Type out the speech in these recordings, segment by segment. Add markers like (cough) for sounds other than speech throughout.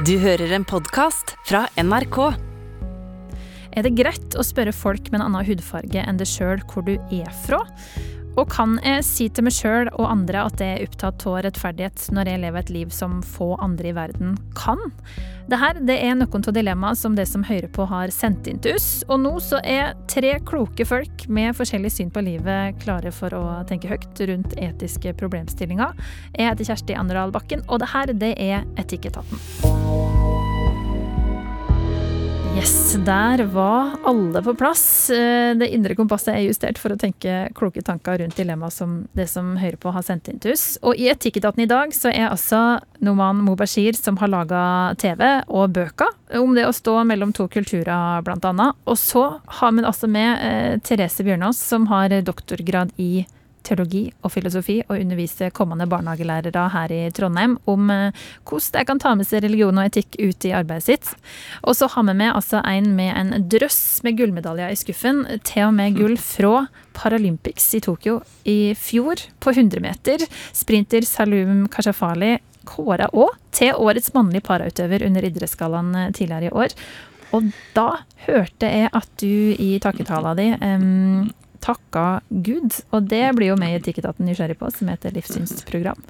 Du hører en podkast fra NRK. Er det greit å spørre folk med en annen hudfarge enn deg sjøl hvor du er fra? Og kan jeg si til meg sjøl og andre at jeg er opptatt av rettferdighet når jeg lever et liv som få andre i verden kan? Dette det er noen av dilemmaene som det som hører på har sendt inn til oss. Og nå så er tre kloke folk med forskjellig syn på livet klare for å tenke høyt rundt etiske problemstillinger. Jeg heter Kjersti Anderdal Bakken, og det her det er Etikketaten. Yes, der var alle på plass. Eh, det indre kompasset er justert for å tenke kloke tanker rundt dilemmaet som det som hører på har sendt inn til oss. Og i Etikketaten i dag så er altså Noman Mubashir som har laga TV og bøker om det å stå mellom to kulturer, blant annet. Og så har vi altså med eh, Therese Bjørnås som har doktorgrad i teologi og filosofi og undervise kommende barnehagelærere her i Trondheim om eh, hvordan de kan ta med seg religion og etikk ut i arbeidet sitt. Og så har vi med altså en med en drøss med gullmedaljer i skuffen, til og med gull fra Paralympics i Tokyo i fjor, på 100 meter. Sprinter Salum Kashafali kåra òg til årets mannlige parautøver under idrettsgallaen eh, tidligere i år. Og da hørte jeg at du i takketala di um, takka Gud. Og det blir jo med i Etikketaten nysgjerrig på, som heter livssynsprogram.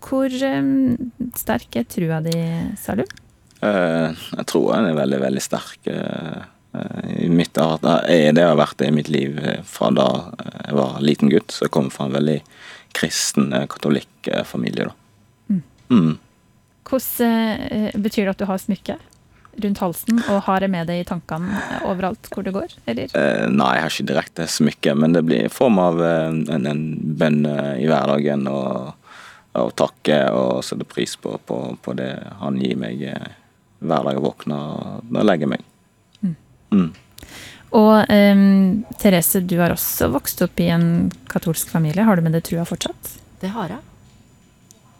Hvor um, sterk er trua di, Salum? Uh, jeg tror den er veldig, veldig sterk. Uh, I mitt er det har vært det i mitt liv fra da jeg var liten gutt. Så jeg kommer fra en veldig kristen katolikk familie, da. Mm. Mm. Hvordan uh, betyr det at du har smykke? Rundt halsen og har det med deg i tankene overalt hvor det går, eller? Eh, nei, jeg har ikke direkte smykke, men det blir i form av eh, en, en bønn eh, i hverdagen. og og takke og sette pris på, på, på, det han gir meg eh, hver dag jeg våkner og legger meg. Mm. Mm. Og um, Therese, du har også vokst opp i en katolsk familie. Har du med det trua fortsatt? Det har jeg.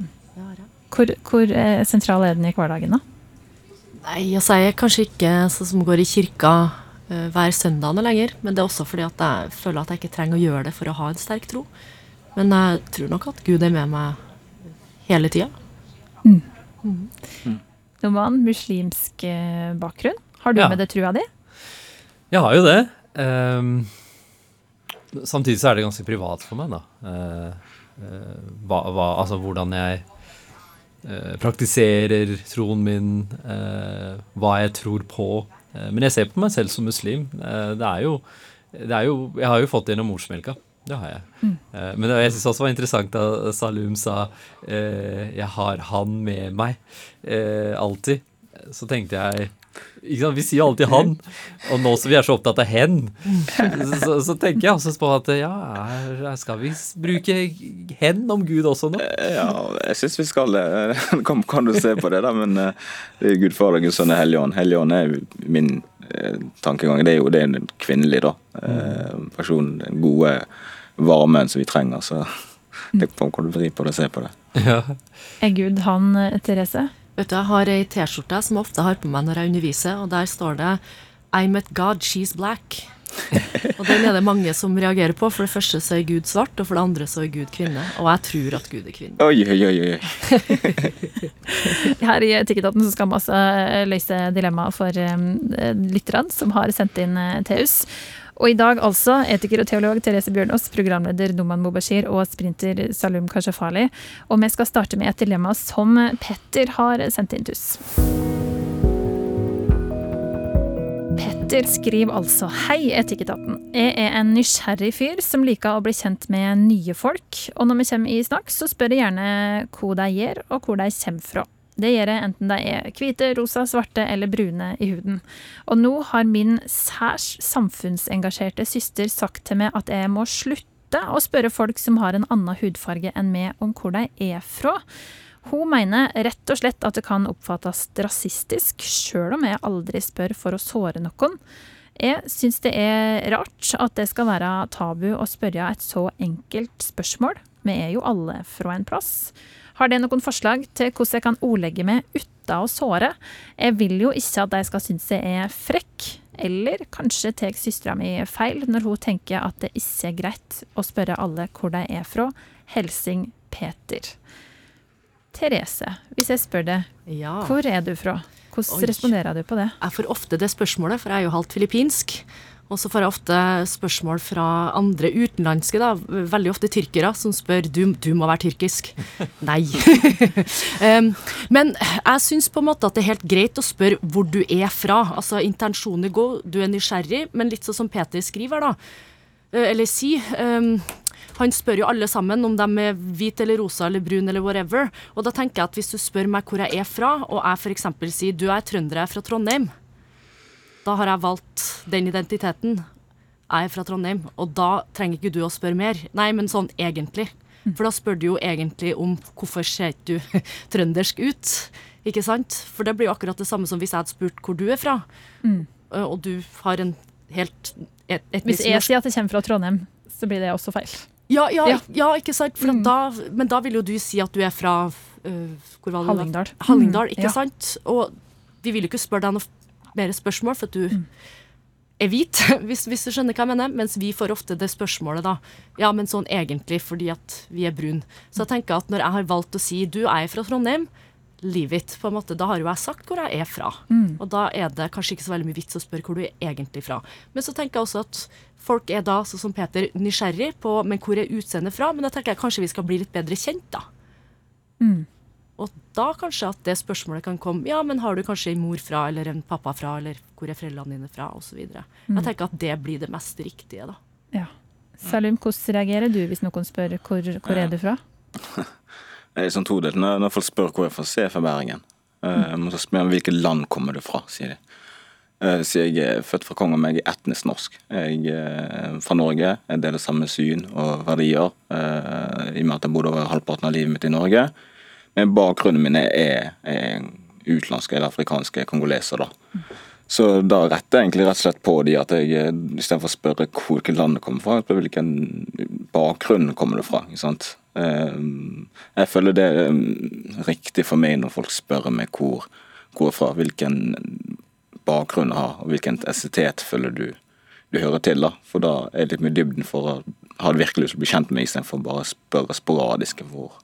Det har jeg. Hvor, hvor sentral er den i hverdagen, da? Nei, altså jeg er kanskje ikke sånn som går i kirka uh, hver søndag noe lenger. Men det er også fordi at jeg føler at jeg ikke trenger å gjøre det for å ha en sterk tro. Men jeg tror nok at Gud er med meg hele tida. Mm. Mm. Noman, muslimsk eh, bakgrunn. Har du ja. med det trua di? Jeg har jo det. Um, samtidig så er det ganske privat for meg, da. Uh, uh, hva, hva, altså hvordan jeg praktiserer troen min, eh, hva jeg tror på. Eh, men jeg ser på meg selv som muslim. det, er jo, det er jo Jeg har jo fått det gjennom morsmelka. Det har jeg. Mm. men det, jeg syns også det var interessant da Salum sa 'jeg har han med meg' alltid. Så tenkte jeg vi sier alltid 'han', og nå som vi er så opptatt av 'hen', så, så, tenker jeg også på at ja, skal vi bruke 'hen' om Gud også nå? Ja, jeg syns vi skal det. (laughs) Kan, kan, du se på det, da? Men uh, det er Gud og Gud Sønn og Helligånd. Helligånd er min uh, tankegang. Det er jo det er kvinnelig, da. person. den gode varmen som vi trenger. Så (laughs) det kan du vri på det og se på det. Ja. Er Gud han, Therese? Vet du, Jeg har ei T-skjorte som jeg ofte har på meg når jeg underviser, og der står det I met God, she's black. (laughs) og den er det mange som reagerer på. For det første så er Gud svart, og for det andre så er Gud kvinne. Og jeg tror at Gud er kvinne. Oi, oi, oi, (laughs) Her i Etikketaten skal vi også eh, løse dilemmaet for um, lytterne som har sendt inn uh, til oss. Og i dag altså etiker og teolog Therese Bjørnås, programleder Noman Mubashir og sprinter Salum Kashafali. Og vi skal starte med et dilemma som Petter har sendt inn til oss. Petter skriver altså Hei, Etikketaten. Jeg er en nysgjerrig fyr som liker å bli kjent med nye folk. Og når vi kommer i snakk, så spør jeg gjerne hva de gjør, og hvor de kommer fra. Det gjør jeg enten de er hvite, rosa, svarte eller brune i huden. Og nå har min særs samfunnsengasjerte søster sagt til meg at jeg må slutte å spørre folk som har en annen hudfarge enn meg, om hvor de er fra. Hun mener rett og slett at det kan oppfattes rasistisk, sjøl om jeg aldri spør for å såre noen. Jeg syns det er rart at det skal være tabu å spørre et så enkelt spørsmål. Vi er jo alle fra en plass. Har de noen forslag til hvordan jeg kan ordlegge meg uten å såre? Jeg vil jo ikke at de skal synes jeg er frekk, eller kanskje tar søstera mi feil når hun tenker at det ikke er greit å spørre alle hvor de er fra. Helsing Peter. Therese, hvis jeg spør deg, Ja. hvor er du fra? Hvordan Oi. responderer du på det? Jeg får ofte det spørsmålet, for jeg er jo halvt filippinsk. Og så får jeg ofte spørsmål fra andre utenlandske, da, veldig ofte tyrkere, som spør du, du må være tyrkisk. (laughs) Nei. (laughs) um, men jeg syns på en måte at det er helt greit å spørre hvor du er fra. Altså intensjonen er god, du er nysgjerrig, men litt sånn som Peter skriver, da. Eh, Eller si. Um, han spør jo alle sammen om de er hvit eller rosa eller brun eller whatever. Og da tenker jeg at hvis du spør meg hvor jeg er fra, og jeg f.eks. sier du er trønder, jeg er fra Trondheim, da har jeg valgt den identiteten. Jeg er fra Trondheim, og da trenger ikke du å spørre mer. Nei, men sånn egentlig. For da spør du jo egentlig om hvorfor ser ikke du (laughs) trøndersk ut? Ikke sant? For det blir jo akkurat det samme som hvis jeg hadde spurt hvor du er fra, Mm. Eh, og du har en helt et, etnisk Hvis jeg sier at jeg kommer fra Trondheim, så blir det også feil. ja, ja, Ja. ja. ikke sant? For Mm. da, men da vil jo du si at du er fra uh? Hallingdal. Hallingdal, Mm, ikke mm. sant? Og vi vil jo ikke spørre deg noe mer spørsmål, for at du Mm. er hvit, (laughs) hvis, hvis du skjønner hva jeg mener. Mens vi får ofte det spørsmålet da. Ja, men sånn egentlig fordi at vi er brun. Så jeg tenker at når jeg har valgt å si du er fra Trondheim, leave it, på en måte. Da har jo jeg sagt hvor jeg er fra. Mm. Og da er det kanskje ikke så veldig mye vits å spørre hvor du er egentlig fra. Men så tenker jeg også at folk er da, sånn som Peter, nysgjerrig på men hvor er utseendet fra. Men da tenker jeg kanskje vi skal bli litt bedre kjent, da. Mm. Og da kanskje at det spørsmålet kan komme Ja, men har du kanskje en mor fra, eller en pappa fra, eller hvor er foreldrene dine fra, osv. Mm. Jeg tenker at det blir det mest riktige, da. Ja. Salim, hvordan reagerer du hvis noen spør hvor, hvor er du fra? (laughs) Det er sånn todelt. Når, når folk spør hvor jeg er fra, så er jeg fra Bergen. Uh, men så spør jeg hvilket land kommer du fra, sier de. Uh, så jeg er født fra Kongen, men jeg er etnisk norsk. Jeg er fra Norge. Jeg deler samme syn og verdier, uh, i og med at jeg bodde over halvparten av livet mitt i Norge. Men bakgrunnen min er, er utenlandske eller afrikanske kongoleser, da. Så da retter jeg egentlig rett og slett på de at jeg eh, istedenfor å spørre hvilket land det kommer fra, spør hvilken bakgrunn kommer det fra. ikke sant? Eh, Jeg føler det er mm, riktig for meg når folk spør meg hvor, hvor fra, hvilken bakgrunn jeg har, og hvilken estetet føler du du hører til. da, For da er det litt mye dybden for å ha det virkelig lyst til å bli kjent med, istedenfor bare å spørre sporadisk hvor,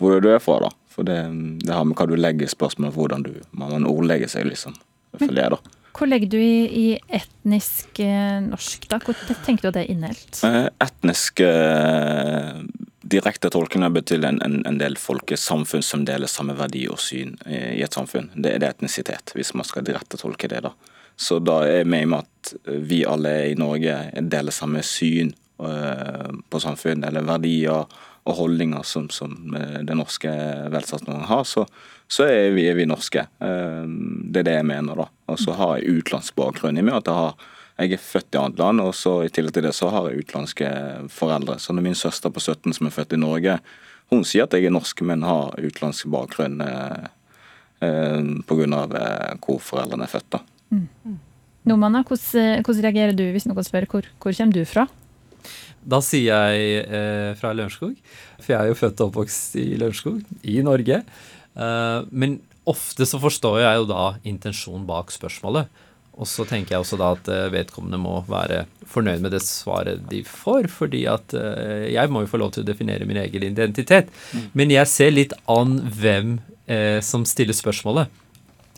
hvor du er fra. da. For det, det har med hva du legger i spørsmålet, hvordan du, man ordlegger seg, liksom. For det, da. Hvor legger du i, i etnisk eh, norsk, da? Hvor tenker du at det er inneholdt? Eh, Etnisk eh, direkte tolkende betyr en, en, en del folkesamfunn som deler samme verdi og syn i, i et samfunn. Det er etnisitet, hvis man skal direkte tolke det. da. Så da er jeg med med at vi alle i Norge deler samme syn eh, på samfunn, eller verdier og holdninger som, som den det norske velferdssamfunnet har, så, så er, vi, er vi norske. Eh, Det er det jeg mener. da. Og så har jeg utenlandsk bakgrunn i meg. at jeg har jeg er født i annet land, og så i tillegg til det så har jeg utenlandske foreldre. Så når min søster på 17 som er født i Norge, hun sier at jeg er norsk, men har utenlandsk bakgrunn eh, eh, pga. Eh, hvor foreldrene er født. da. Nomana, hvordan, hvordan reagerer du hvis noen spør hvor, hvor kommer du fra? Da sier jeg eh, fra Lørenskog, for jeg er jo født og oppvokst i Lørenskog, i Norge. Eh, men ofte så forstår jeg jo da intensjonen bak spørsmålet. Og så tenker jeg også da at eh, vedkommende må være fornøyd med det svaret de får, fordi at eh, jeg må jo få lov til å definere min egen identitet. Men jeg ser litt an hvem eh, som stiller spørsmålet.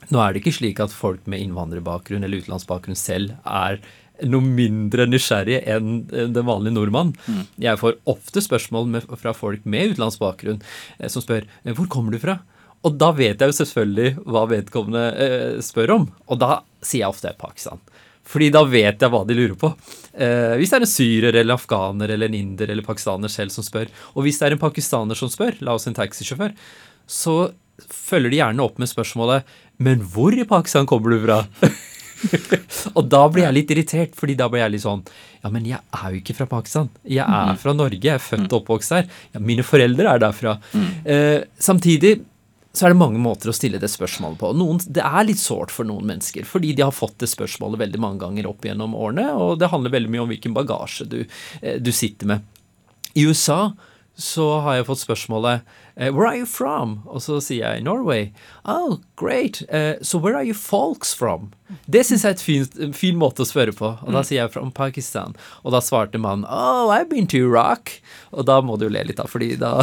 Nå er det ikke slik at folk med innvandrerbakgrunn eller utenlandsbakgrunn selv er noe mindre nysgjerrig enn den vanlige nordmann. Jeg får ofte spørsmål med, fra folk med utenlandsbakgrunn eh, som spør eh, hvor kommer du fra? Og da vet jeg jo selvfølgelig hva vedkommende eh, spør om. Og da sier jeg ofte Pakistan. Fordi da vet jeg hva de lurer på. Eh, hvis det er en syrer eller afghaner eller en inder eller pakistaner selv som spør, og hvis det er en pakistaner som spør, la oss en taxisjåfør, så følger de gjerne opp med spørsmålet Men hvor i Pakistan kommer du fra? (laughs) (laughs) og da blir jeg litt irritert, fordi da blir jeg litt sånn Ja, men jeg er jo ikke fra Pakistan. Jeg er fra Norge. Jeg er født og oppvokst her. Ja, mine foreldre er derfra. Eh, samtidig så er det mange måter å stille det spørsmålet på. Noen, det er litt sårt for noen mennesker, fordi de har fått det spørsmålet veldig mange ganger opp gjennom årene, og det handler veldig mye om hvilken bagasje du, eh, du sitter med. I USA så har jeg fått spørsmålet eh, Where are you from? Og så sier jeg Norway. Oh, great. Uh, so where are you folks from? Det syns jeg er fin, en fin måte å spørre på. Og da sier jeg fra Pakistan. Og da svarte mannen Oh, I've been to Iraq. Og da må du jo le litt, da, fordi da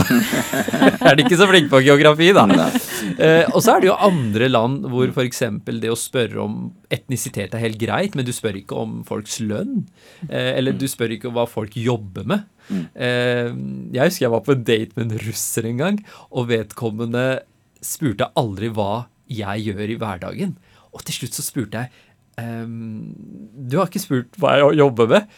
(laughs) er de ikke så flinke på geografi, da. Uh, og så er det jo andre land hvor f.eks. det å spørre om etnisitet er helt greit, men du spør ikke om folks lønn. Uh, eller du spør ikke om hva folk jobber med. Eh, jeg husker jeg var på en date med en russer en gang, og vedkommende spurte aldri hva jeg gjør i hverdagen. Og til slutt så spurte jeg ehm, Du har ikke spurt hva jeg jobber med?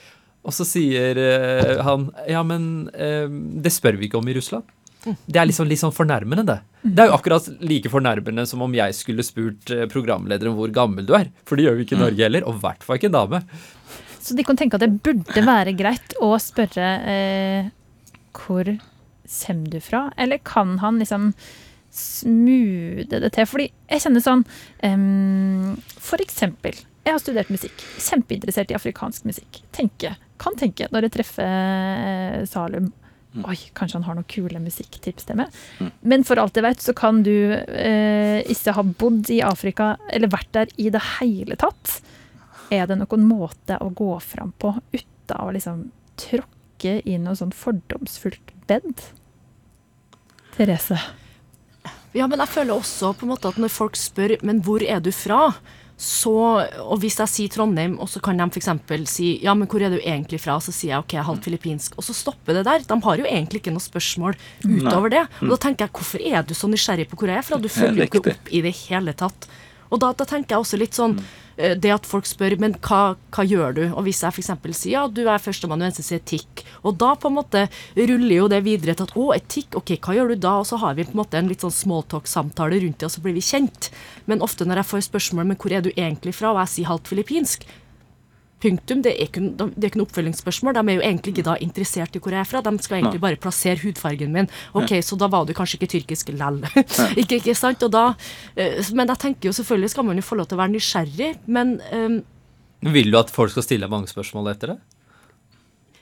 Og så sier eh, han ja, men ehm, det spør vi ikke om i Russland. Det er liksom litt sånn fornærmende, det. Det er jo akkurat like fornærmende som om jeg skulle spurt eh, programlederen hvor gammel du er. For det gjør vi ikke i Norge heller, og i hvert fall ikke en dame. Så de kan tenke at det burde være greit å spørre eh, hvor kommer du fra? Eller kan han liksom smoothe det til? Fordi jeg kjenner sånn em, For eksempel, jeg har studert musikk. Kjempeinteressert i afrikansk musikk. Tenke, kan tenke når jeg treffer eh, Salum Oi, kanskje han har noen kule musikktips til meg. Men for alt jeg vet, så kan du eh, ikke ha bodd i Afrika eller vært der i det hele tatt. Er det noen måte å gå fram på uten å liksom tråkke i noe sånn fordomsfullt bed? Therese. Ja, men jeg føler også på en måte at når folk spør men hvor er du fra, så, og hvis jeg sier Trondheim, og så kan de f.eks. si ja, men hvor er du egentlig fra, så sier jeg ok, jeg er halvt filippinsk, og så stopper det der. De har jo egentlig ikke noe spørsmål utover det. Og da tenker jeg, hvorfor er du så nysgjerrig på hvor jeg er fra? Du følger jo ikke opp i det hele tatt. Og da, da tenker jeg også litt sånn eh, det at folk spør men hva, hva gjør du? Og hvis jeg f.eks. sier ja, du er førsteamanuensis i etikk, og da på en måte ruller jo det videre til at å, etikk, ok, hva gjør du da? Og så har vi på en måte en litt sånn smalltalk-samtale rundt det, og så blir vi kjent. Men ofte når jeg får spørsmål men hvor er du egentlig fra, og jeg sier halvt filippinsk, punktum, det er ikke, det er ikke noe oppfølgingsspørsmål. De er jo egentlig ikke da interessert i hvor jeg er fra, de skal egentlig bare plassere hudfargen min. Ok, så da var du kanskje ikke tyrkisk lell. (laughs) ikke, ikke sant? Og da, eh, men jeg tenker jo selvfølgelig skal man jo få lov til å være nysgjerrig, men um, Vil du at folk skal stille deg mange spørsmål etter det?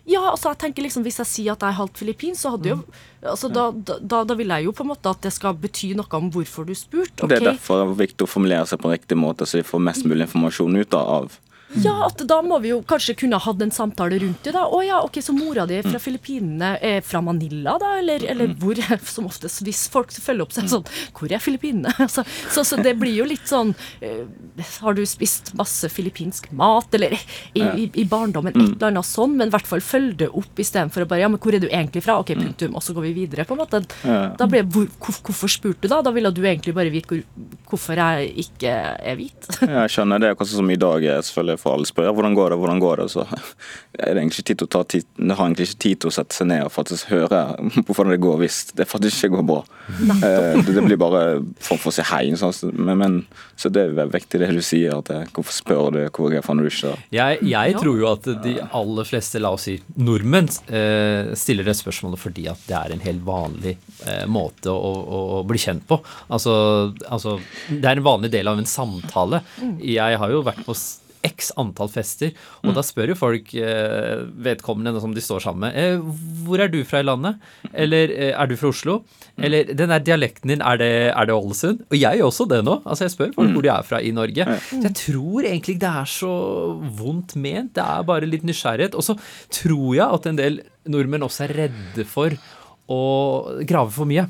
Ja, altså jeg tenker liksom Hvis jeg sier at jeg er halvt filippinsk, så hadde jo altså da, da, da, vil jeg jo på en måte at det skal bety noe om hvorfor du spurte. Det er derfor det er viktig å formulere seg på riktig måte, så vi får mest mulig informasjon ut av. Ja, at da må vi jo kanskje kunne hatt en samtale rundt det. da. Å ja, ok, Så mora di er fra Filippinene, er fra Manila, da? Eller, eller hvor? (laughs) Som oftest, hvis folk følger opp seg sånn Hvor er Filippinene? (laughs) Så, så, så det blir jo litt sånn eh, Har du spist masse filippinsk mat? Eller i, i, i barndommen Mm. et eller annet sånn, men i hvert fall følg det opp istedenfor å bare Ja, men hvor er du egentlig fra? Ok, punktum. Og så går vi videre, på en måte. Da blir hvor, hvor, Hvorfor spurte du da? Da ville du egentlig bare vite hvor, hvorfor jeg ikke er hvit. Jeg skjønner det, akkurat som i dag. er selvfølgelig For alle spør hvordan går det, hvordan går det, så er det egentlig ikke tid til å ta tid, det har egentlig ikke tid til å sette seg ned og faktisk høre (laughs) hvordan det går hvis det faktisk ikke går bra. Eh, Det, det blir bare for, for å si hei. Sånn, men, men, så det er viktig det du sier. at det, Hvorfor spør du hvor jeg er fra når du ikke Jeg, jeg tror jo at de aller fleste, la oss si nordmenn, eh, stiller det spørsmålet fordi at det er en helt vanlig eh, måte å, å, bli kjent på. Altså, altså Det er en vanlig del av en samtale. Jeg har jo vært på x antall fester, og da spør jo folk eh, vedkommende som de står sammen med, eh, hvor er du fra i landet? Eller eh, er du fra Oslo? Eller den der dialekten din, er det, er det Ålesund? Og jeg gjør også det nå. Altså Jeg spør folk hvor de er fra i Norge. Så jeg tror egentlig ikke det er så vondt ment. Det er bare litt nysgjerrighet. Og så tror jeg at en del nordmenn også er redde for å grave for mye.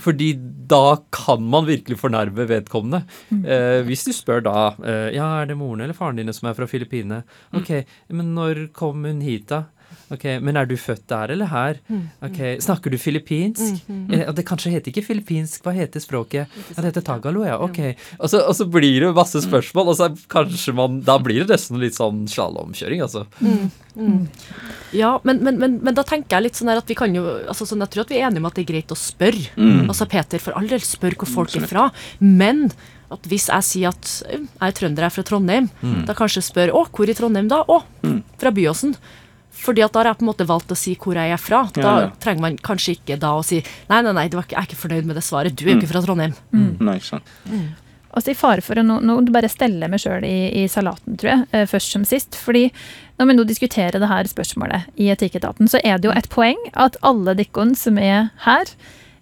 Fordi da kan man virkelig fornærme vedkommende. Eh, hvis du spør da eh, Ja, er det moren eller faren dine som er fra Filippinene? Ok, men når kom hun hit, da? Ok, Men er du født der eller her? Ok, Snakker du filippinsk? Eh, det kanskje heter ikke filippinsk, hva heter språket? Ja, det heter tagalo, ja. Ok. Og så, og så blir det masse spørsmål, og så kanskje man Da blir det nesten litt sånn slalåmkjøring, altså. Ja, men, men, men, men da tenker jeg litt sånn at vi kan jo altså sånn, Jeg tror at vi er enige om at det er greit å spørre. Altså Peter, for all del, spør hvor folk er fra. Men at hvis jeg sier at «Øh, jeg er trønder, jeg er fra Trondheim, da kanskje spør å, hvor i Trondheim da? Å, fra Byåsen. Fordi at da har jeg på en måte valgt å si hvor jeg er fra. Da Ja, ja. trenger man kanskje ikke da å si nei, nei, nei, det var ikke, jeg er ikke fornøyd med det svaret. Du er jo ikke fra Trondheim. Nei, ikke sant. altså i fare for å nå, nå bare stelle meg sjøl i, i, salaten, tror jeg, eh, først som sist. fordi når vi nå diskuterer det her spørsmålet i Etikketaten, så er det jo et poeng at alle dikkon som er her,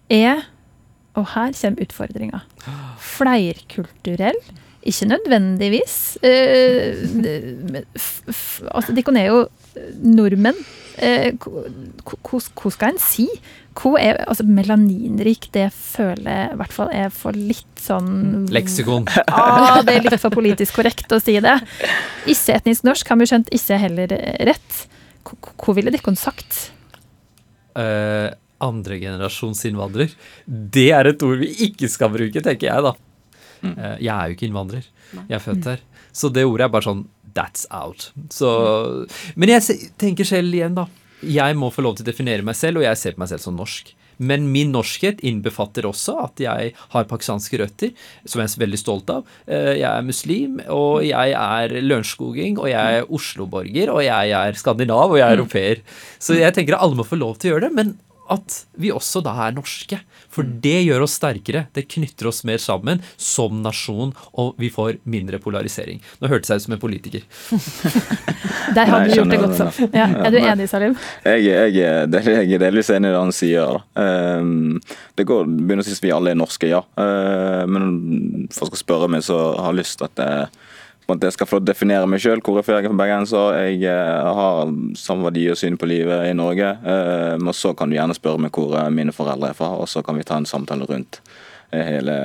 er Og her kommer utfordringa. (gasps) Fleirkulturell. Ikke nødvendigvis. Eh, altså, Dikkon er jo nordmenn. Eh, hva skal en si? Hva er altså, melaninrik? Det føler jeg i hvert fall er for litt sånn Leksikon. (laughs) ah, det er litt for politisk korrekt å si det. Ikke-etnisk norsk har vi skjønt ikke heller rett. Hva ville dere sagt? Uh, Andregenerasjonsinnvandrer. Det er et ord vi ikke skal bruke, tenker jeg, da. Uh, jeg er jo ikke innvandrer. Jeg er født her. Så det ordet er bare sånn That's out. Så, men jeg tenker selv igjen, da jeg må få lov til å definere meg selv, og jeg ser på meg selv som norsk. Men min norskhet innbefatter også at jeg har pakistanske røtter, som jeg er veldig stolt av. Eh, jeg er muslim, og jeg er lørenskoging, og jeg er Oslo-borger, og jeg er skandinav, og jeg er mm. europeer. Så jeg tenker at alle må få lov til å gjøre det. men at vi også da er norske. For det gjør oss sterkere. Det knytter oss mer sammen som nasjon, og vi får mindre polarisering. Nå hørtes jeg ut som en politiker. (laughs) Der har du gjort det godt, så. Ja, er du enig, Salim? Jeg, jeg, jeg, jeg er delvis enig i det han sier. Um, det går, begynner å si at vi alle er norske, ja. Uh, men for å spørre meg, så har jeg lyst til at at jeg skal få definere meg sjøl hvor jeg er bergenser. Jeg eh, har samme verdi og syn på livet i Norge. men og så kan du gjerne spørre meg hvor eh, mine foreldre er fra, og så kan vi ta en samtale rundt hele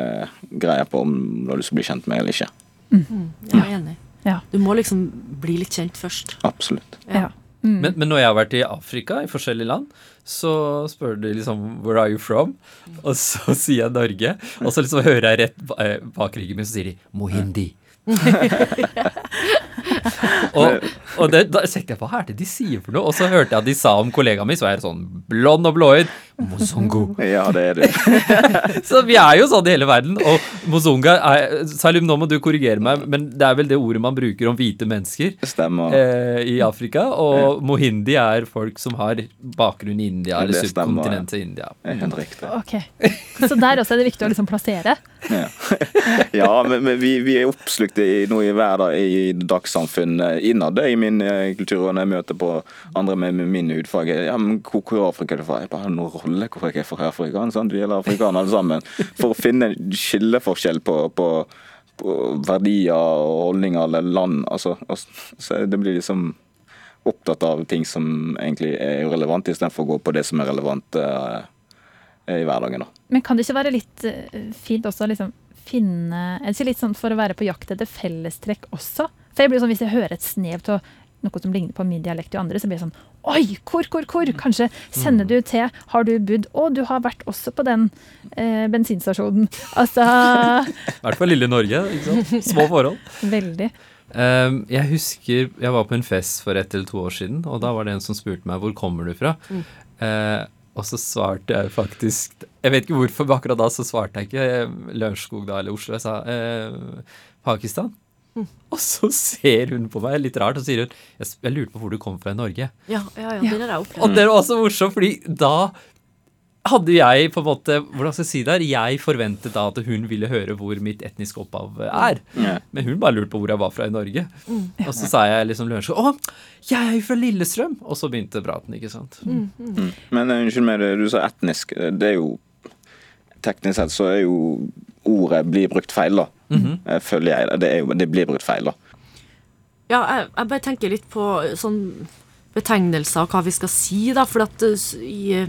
greia på om du har lyst til å bli kjent med eller ikke. Mm. mm. Jeg er enig. Ja. Du må liksom bli litt kjent først. Absolutt. Ja. Mm. Men, men, når jeg har vært i Afrika, i forskjellige land, så spør de liksom 'Where are you from?' Og så (laughs) sier jeg Norge. Og så liksom hører jeg rett bak ryggen min, så sier de 'Mohindi'. (laughs) og, og det, da sjekket jeg hva er det de sier for noe? Og så hørte jeg at de sa om kollegaen min, så er jeg sånn blond og blåøyd. Mozongo. (laughs) Ja, det er det. (laughs) så vi er jo sånn i hele verden. Og mozonga er Salim, nå må du korrigere meg, men det er vel det ordet man bruker om hvite mennesker Stemmer. Eh, i Afrika. Og mohindi er folk som har bakgrunn i India, eller subkontinentet India. Helt riktig. Ok, Så der også er det viktig å liksom plassere? Ja, (laughs) ja men, men vi, vi, er oppslukt i noe i hverdag i dagssamfunnet innad i min eh, kultur. Og når jeg møter på andre med, med min hudfarge ja, men hvor, hvor Afrika er du fra? Jeg bare har hvorfor jeg er fra Afrika. Sant? Vi er afrikanere alle sammen. For å finne en skilleforskjell på, på, på verdier og holdninger eller land. Altså, så det blir liksom opptatt av ting som egentlig er irrelevant, istedenfor å gå på det som er relevant uh, i hverdagen. Da. Men kan det ikke være litt uh, fint også å liksom finne ikke litt sånn for å være på jakt etter fellestrekk også? For jeg blir sånn, Hvis jeg hører et snev til noe som ligner på min dialekt og andre, så blir jeg sånn Oi, hvor, hvor, hvor? Kanskje sender du til Har du bodd Å, du har vært også på den eh, bensinstasjonen. Altså I hvert fall lille Norge. ikke sant? Små forhold. (laughs) Veldig. Um, jeg husker jeg var på en fest for ett eller to år siden, og da var det en som spurte meg hvor kommer du fra. Mm. Uh, og så svarte jeg faktisk Jeg vet ikke hvorfor, men akkurat da så svarte jeg ikke eh, Lørenskog da eller Oslo. Jeg sa uh, Pakistan. (laughs) Og så ser hun på meg litt rart og sier hun jeg, jeg lurte på hvor du kom fra i Norge. Ja, ja, ja, det er Og det var også morsomt, fordi da hadde jeg på en måte Hvordan skal jeg si det her? Jeg forventet da at hun ville høre hvor mitt etniske opphav er. Mm. Men hun bare lurte på hvor jeg var fra i Norge. Mm. Og så sa jeg liksom lunsj Å, jeg er jo fra Lillestrøm! Og så begynte praten, ikke sant. Mm. mm. Men uh, unnskyld meg, du sa etnisk. Det er jo Teknisk sett så er jo ordet blir brukt feil, da. Mm -hmm. Føler jeg. Det, jo, det, blir brukt feil, da. Ja, jeg, jeg, bare tenker litt på sånn betegnelser og hva vi skal si, da. For at eh, i,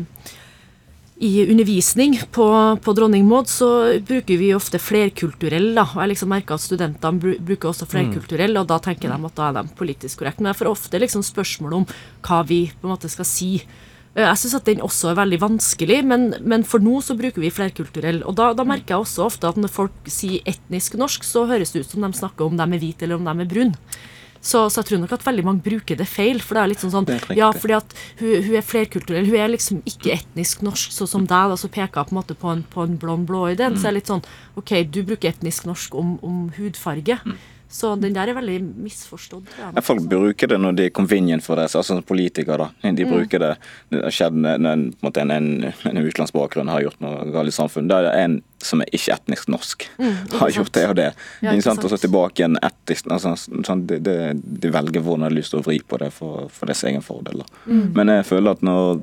i undervisning på, på Dronning Maud så bruker vi ofte flerkulturell. da, og Jeg liksom merker at studentene bruker også flerkulturell, og da tenker de at da er de politisk korrekte. Men jeg får ofte liksom spørsmål om hva vi på en måte skal si Eh, jeg syns at den også er veldig vanskelig, men, men, for nå så bruker vi flerkulturell. Og da, da, merker jeg også ofte at når folk sier etnisk norsk, så høres det ut som de snakker om dem er hvite eller om dem er brune. Så, så, jeg tror nok at veldig mange bruker det feil. For det er litt sånn sånn Ja, fordi at hun, hun, er flerkulturell. Hun er liksom ikke etnisk norsk, sånn som deg. Da, så peker jeg på en måte på en, på en blond blå i den. Mm. Så er det litt sånn OK, du bruker etnisk norsk om, om hudfarge. Mm. Så den der er veldig misforstått. jeg. Ja, folk bruker det når det er convenient for det, altså som politikere. da. De bruker det Det har skjedd når en, en, en, en, en utenlandsbakgrunn har gjort noe galt i samfunnet. Da er det en som er ikke etnisk norsk, (laughs) har gjort det og det. Ja, ikke sant? Og så tilbake igjen etisk. Altså, sånn, de, de, de velger hvordan de har lyst til å vri på det for, for deres egen fordel. Da. Men jeg føler at når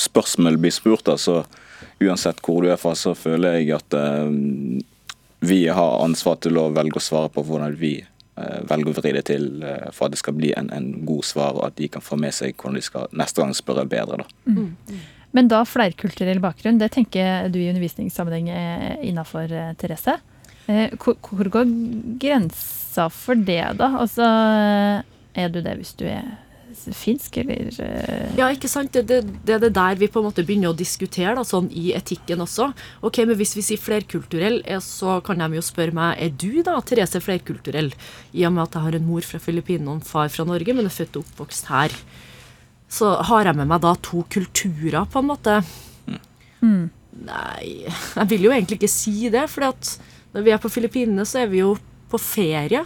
spørsmål blir spurt, da, så uansett hvor du er fra, så føler jeg at eh, vi har ansvar til å velge å svare på hvordan vi eh, velger å vri det til eh, for at det skal bli en, en god svar, og at de kan få med seg hvordan de skal neste gang spørre bedre. da. Men da flerkulturell bakgrunn, det tenker du i undervisningssammenheng er innafor, Therese. Eh, hvor går grensa for det, da? Altså, er du det hvis du er finsk, eller eh, Ja, ikke sant? Det, det, det er det der vi på en måte begynner å diskutere, da, sånn i etikken også. Ok, men Hvis vi sier flerkulturell, eh, så kan de jo spørre meg er du da, Therese, flerkulturell? I og med at jeg har en mor fra Filippinene og en far fra Norge, men er født og oppvokst her. Så har jeg med meg da to kulturer, på en måte. Nei, jeg vil jo egentlig ikke si det, for når vi er på Filippinene, så er vi jo på ferie.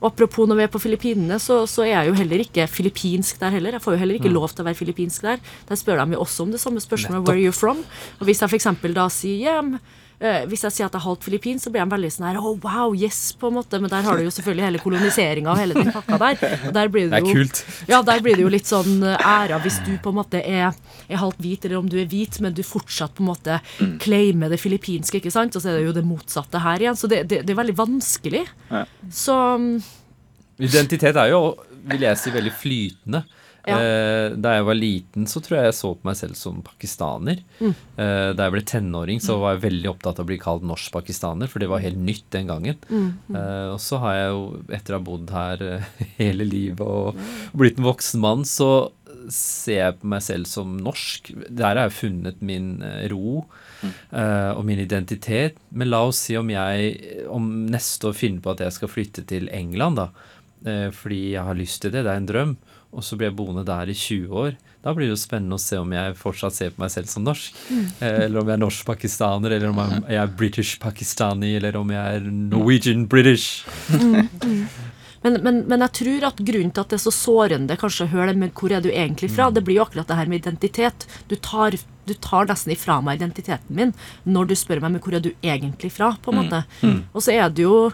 Og apropos når vi er på Filippinene, så, så er jeg jo heller ikke filippinsk der heller. Jeg får jo heller ikke lov til å være filippinsk der. Der spør de jo også om det samme spørsmålet. Where are you from? Og hvis jeg f.eks. da sier yeah, I'm, eh, Hvis jeg sier at jeg er halvt filippinsk, så blir de veldig sånn her Oh, wow, yes, på en måte. Men der har du jo selvfølgelig hele koloniseringa og hele den pakka der. Og der blir Det det er kult. ja, der blir det jo litt sånn eh, æra hvis du på en måte er, er halvt hvit, eller om du er hvit, men du fortsatt på en måte claimer det filippinske, ikke sant? Og så er det jo det motsatte her igjen. Så det, det, det er veldig vanskelig. Ja. Så mm, Identitet er jo, vil jeg si, veldig flytende. Ja. Eh, da jeg var liten, så tror jeg jeg så på meg selv som pakistaner. Mm. Eh, da jeg ble tenåring, så var jeg veldig opptatt av å bli kalt norsk-pakistaner, for det var helt nytt den gangen. Mm. Eh, og så har jeg jo, etter å ha bodd her (laughs) hele livet og blitt en voksen mann, så ser jeg på meg selv som norsk. Der har jeg funnet min ro ro uh, og min identitet. Men la oss si om jeg om neste år finner på at jeg skal flytte til England, da. Uh, fordi jeg har lyst til det, det er en drøm. Og så blir jeg boende der i 20 år. Da blir det jo spennende å se om jeg fortsatt ser på meg selv som norsk. Eh, eller om jeg er norsk-pakistaner, eller om jeg er British-pakistani, eller om jeg er Norwegian-British. Men, men, men jeg tror at grunnen til at det er så sårende kanskje å høre det men hvor er du egentlig fra, det blir jo akkurat det her med identitet. Du tar, du tar nesten ifra meg identiteten min når du spør meg men hvor er du egentlig fra, på en måte. Og så er det jo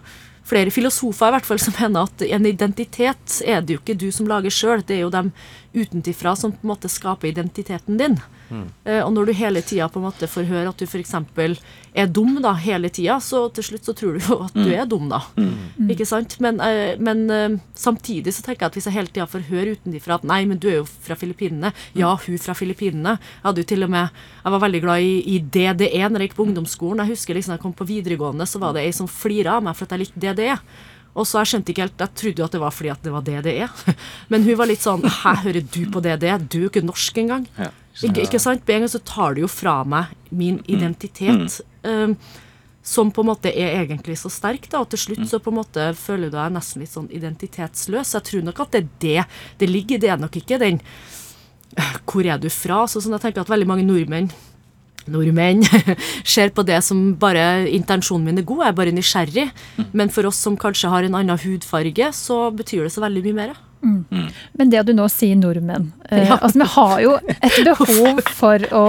flere filosofer i hvert fall som mener at en identitet er det jo ikke du som lager sjøl, det er jo dem utenfra som på en måte skaper identiteten din. Eh, og når du hele tida på en måte får høre at du f.eks. er dum da, hele tida, så til slutt så tror du jo at du er dum, da. Ikke sant? Men, eh, men eh, samtidig så tenker jeg at hvis jeg hele tida får høre utenfra at nei, men du er jo fra Filippinene. Ja, hun fra Filippinene. Jeg hadde jo til og med Jeg var veldig glad i, i DDE når jeg gikk på ungdomsskolen. Jeg husker liksom da jeg kom på videregående, så var det ei som flira av meg for at jeg likte DDE. Og så jeg skjønte ikke helt, jeg trodde jo at det var fordi at det var DDE. (laughs) Men hun var litt sånn Hæ, hører du på DDE? Du er jo ikke norsk engang. Ja. Ikke, ikke sant? Med en gang så tar du jo fra meg min identitet. um, som på en måte er egentlig så sterk, da, og til slutt så på en måte føler du deg nesten litt sånn identitetsløs. Jeg tror nok at det er det det ligger i. Det er nok ikke den (laughs) Hvor er du fra? Så sånn jeg tenker at veldig mange nordmenn Nordmenn (laughs) ser på det som bare intensjonen min er god, jeg er bare nysgjerrig. Men for oss som kanskje har en annen hudfarge, så betyr det så veldig mye mer. Men det at du nå sier nordmenn (laughs) eh, Ja. altså Vi har jo et behov for å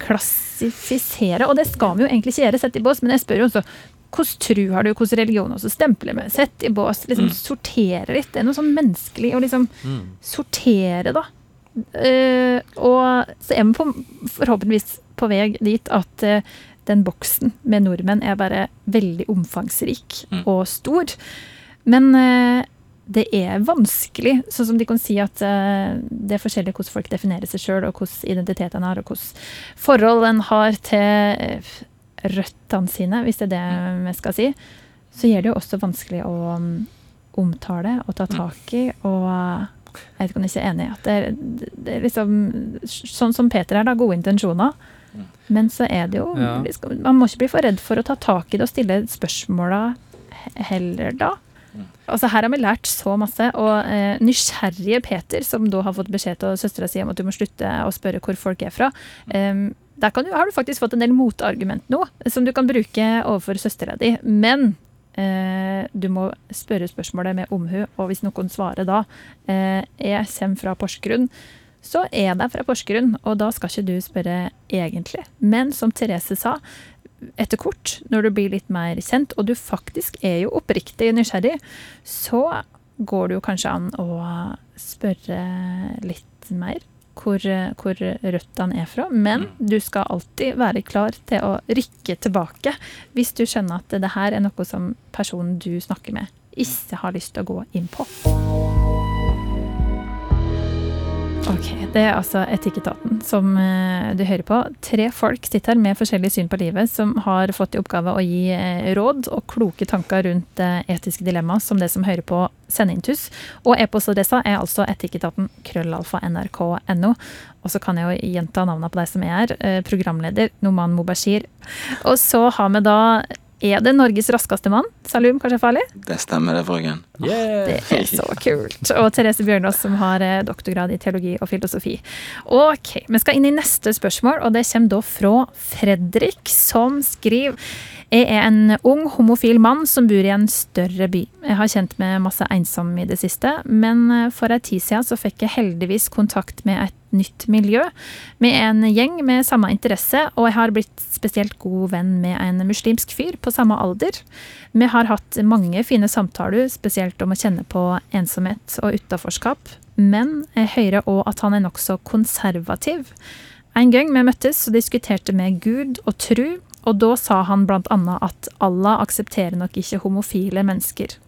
klassifisere, og det skal vi jo egentlig ikke gjøre, sett i bås, men jeg spør jo også hvordan tro har du, hvordan religion også stempler med? Sett i bås, liksom sortere litt. Det er noe sånn menneskelig å liksom sortere, da. Uh, og så er vi på, forhåpentligvis på vei dit at uh, den boksen med nordmenn er bare veldig omfangsrik og stor. Men eh, det er vanskelig, sånn som de kan si at uh, det er forskjellig hvordan folk definerer seg sjøl, og hvordan identitet en har, og hvordan forhold en har til eh, røttene sine, hvis det er det vi skal si. Så gjør det jo også vanskelig å mm, omtale og ta tak i, og jeg vet ikke om jeg ikke er enig i at det er, det er liksom Sånn som Peter er, da, gode intensjoner. Men så er det jo Ja. Man må ikke bli for redd for å ta tak i det og stille spørsmåla heller, da. Altså Her har vi lært så masse, og eh, nysgjerrige Peter, som da har fått beskjed til søstera si om at du må slutte å spørre hvor folk er fra, eh, der du, har du faktisk fått en del motargument nå, som du kan bruke overfor søstera di. Men Eh, du må spørre spørsmålet med omhu, og hvis noen svarer da eh, jeg kommer fra Porsgrunn, så er de fra Porsgrunn, og da skal ikke du spørre egentlig. Men som Therese sa, etter kort, når du blir litt mer kjent, og du faktisk er jo oppriktig nysgjerrig, så går det jo kanskje an å spørre litt mer hvor, hvor røttene er fra. Men du skal alltid være klar til å rykke tilbake hvis du skjønner at det her er noe som personen du snakker med, ikke har lyst til å gå inn på. Ok, Det er altså Etikketaten som eh, du hører på. Tre folk sitter her med forskjellig syn på livet, som har fått i oppgave å gi eh, råd og kloke tanker rundt eh, etiske dilemmaer som det som hører på sendeintus. Og e-postadressa er altså etikketaten krøllalfa nrk.no. Og så kan jeg jo gjenta navnene på deg som er her. Programleder Noman Mobashir. Og så har vi da er det Norges raskeste mann? Salum farlig? Det stemmer det, Frøken. Yeah. Det er så kult. Og Therese Bjørnås som har eh, doktorgrad i teologi og filosofi. Ok, Vi skal inn i neste spørsmål, og det kommer da fra Fredrik, som skriver jeg er en ung homofil mann som bor i en større by. Jeg har kjent meg masse ensom i det siste, men eh, for ei tid siden så fikk jeg heldigvis kontakt med et nytt miljø, med en gjeng med samme interesse, og jeg har blitt spesielt god venn med en muslimsk fyr på samme alder. Vi har hatt mange fine samtaler, spesielt om å kjenne på ensomhet og utaforskap, men jeg hører òg at han er nokså konservativ. En gang vi møttes, så diskuterte vi Gud og tru, og da sa han blant annet at Allah aksepterer nok ikke homofile mennesker.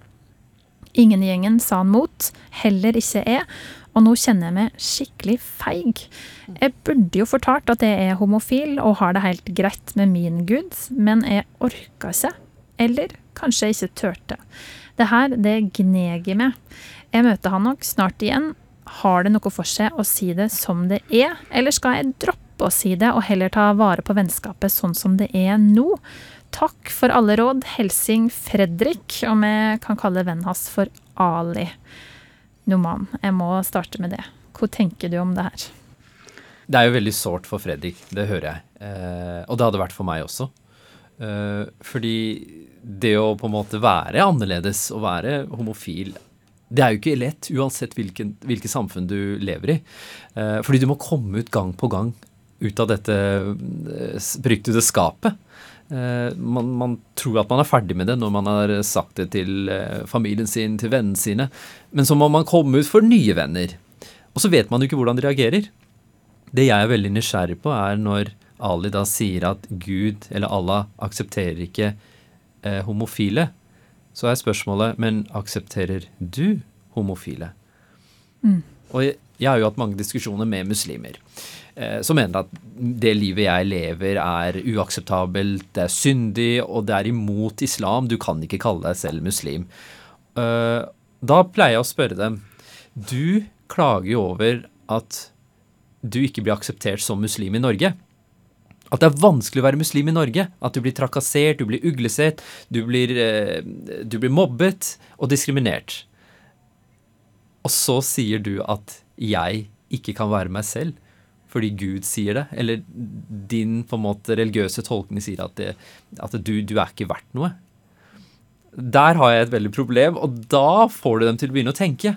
Ingen i gjengen sa han mot, heller ikke jeg, og nå kjenner jeg meg skikkelig feig. Jeg burde jo fortalt at jeg er homofil og har det helt greit med min gud, men jeg orka ikke. Eller kanskje jeg ikke turte. Det her, det gneger meg. Jeg møter han nok snart igjen. Har det noe for seg å si det som det er, eller skal jeg droppe å si det, og heller ta vare på vennskapet sånn som det er nå. Takk for alle råd. Helsing Fredrik, og vi kan kalle vennen hans for Ali. Noman, jeg må starte med det. Hva tenker du om det her? Det er jo veldig sårt for Fredrik, det hører jeg. Eh, og det hadde vært for meg også. Eh, fordi det å på en måte være annerledes og være homofil det er jo ikke lett uansett hvilken, hvilket samfunn du lever i. Eh, fordi du må komme ut gang på gang ut av dette eh, beryktede skapet. Eh, man, man, tror at man er ferdig med det når man har sagt det til eh, familien sin, til vennene sine. Men så må man komme ut for nye venner. Og så vet man jo ikke hvordan de reagerer. Det jeg er veldig nysgjerrig på, er når Ali da sier at Gud eller Allah aksepterer ikke eh, homofile. Så er spørsmålet men aksepterer du homofile? Mm. Og jeg, jeg har jo hatt mange diskusjoner med muslimer. Eh, som mener at det livet jeg lever er uakseptabelt, det er syndig, og det er imot islam. Du kan ikke kalle deg selv muslim. Eh, da pleier jeg å spørre dem Du klager jo over at du ikke blir akseptert som muslim i Norge. At det er vanskelig å være muslim i Norge. At du blir trakassert, du blir uglesett, du blir, eh, du blir mobbet og diskriminert. Og så sier du at jeg ikke kan være meg selv fordi Gud sier det, eller din på en måte religiøse tolkning sier at, det, at du, du, er ikke verdt noe. Der har jeg et veldig problem, og da får du dem til å begynne å tenke.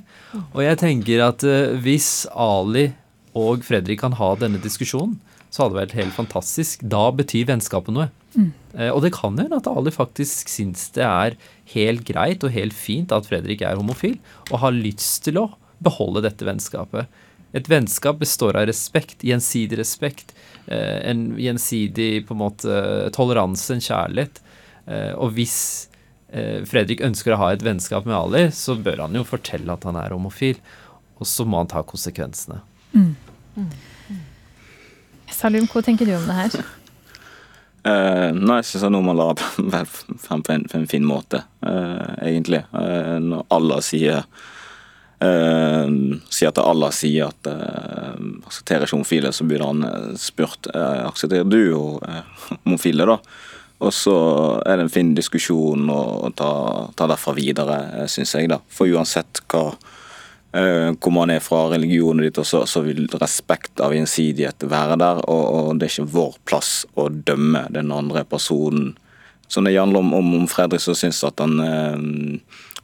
Og jeg tenker at uh, hvis Ali og Fredrik kan ha denne diskusjonen, så hadde det vært helt fantastisk. Da betyr vennskapet noe. Mm. Uh, og det kan hende at Ali faktisk syns det er helt greit og helt fint at Fredrik er homofil, og har lyst til å beholde dette vennskapet. Et vennskap består av respekt, gjensidig respekt, eh, en gjensidig på en måte toleranse, en kjærlighet. Eh, og hvis eh, Fredrik ønsker å ha et vennskap med Ali, så bør han jo fortelle at han er homofil. Og så må han ta konsekvensene. Mm. Mm. Salim, hva tenker du om det her? (laughs) Uh, nei, jeg syns noe man la (laughs) frem på en fin måte, uh, egentlig. Uh, når alle sier Uh, sier til Allah sier at uh, aksepterer ikke homofile, så blir han uh, spurt uh, aksepterer du jo (laughs) homofile. da? Og så er det en fin diskusjon å ta, ta derfra videre, uh, syns jeg. da. For uansett hva hvor man er fra religionen ditt, så, så, vil respekt av gjensidighet være der. Og, og, det er ikke vår plass å dømme den andre personen Så det handler om, om, Fredrik, så syns at han eh,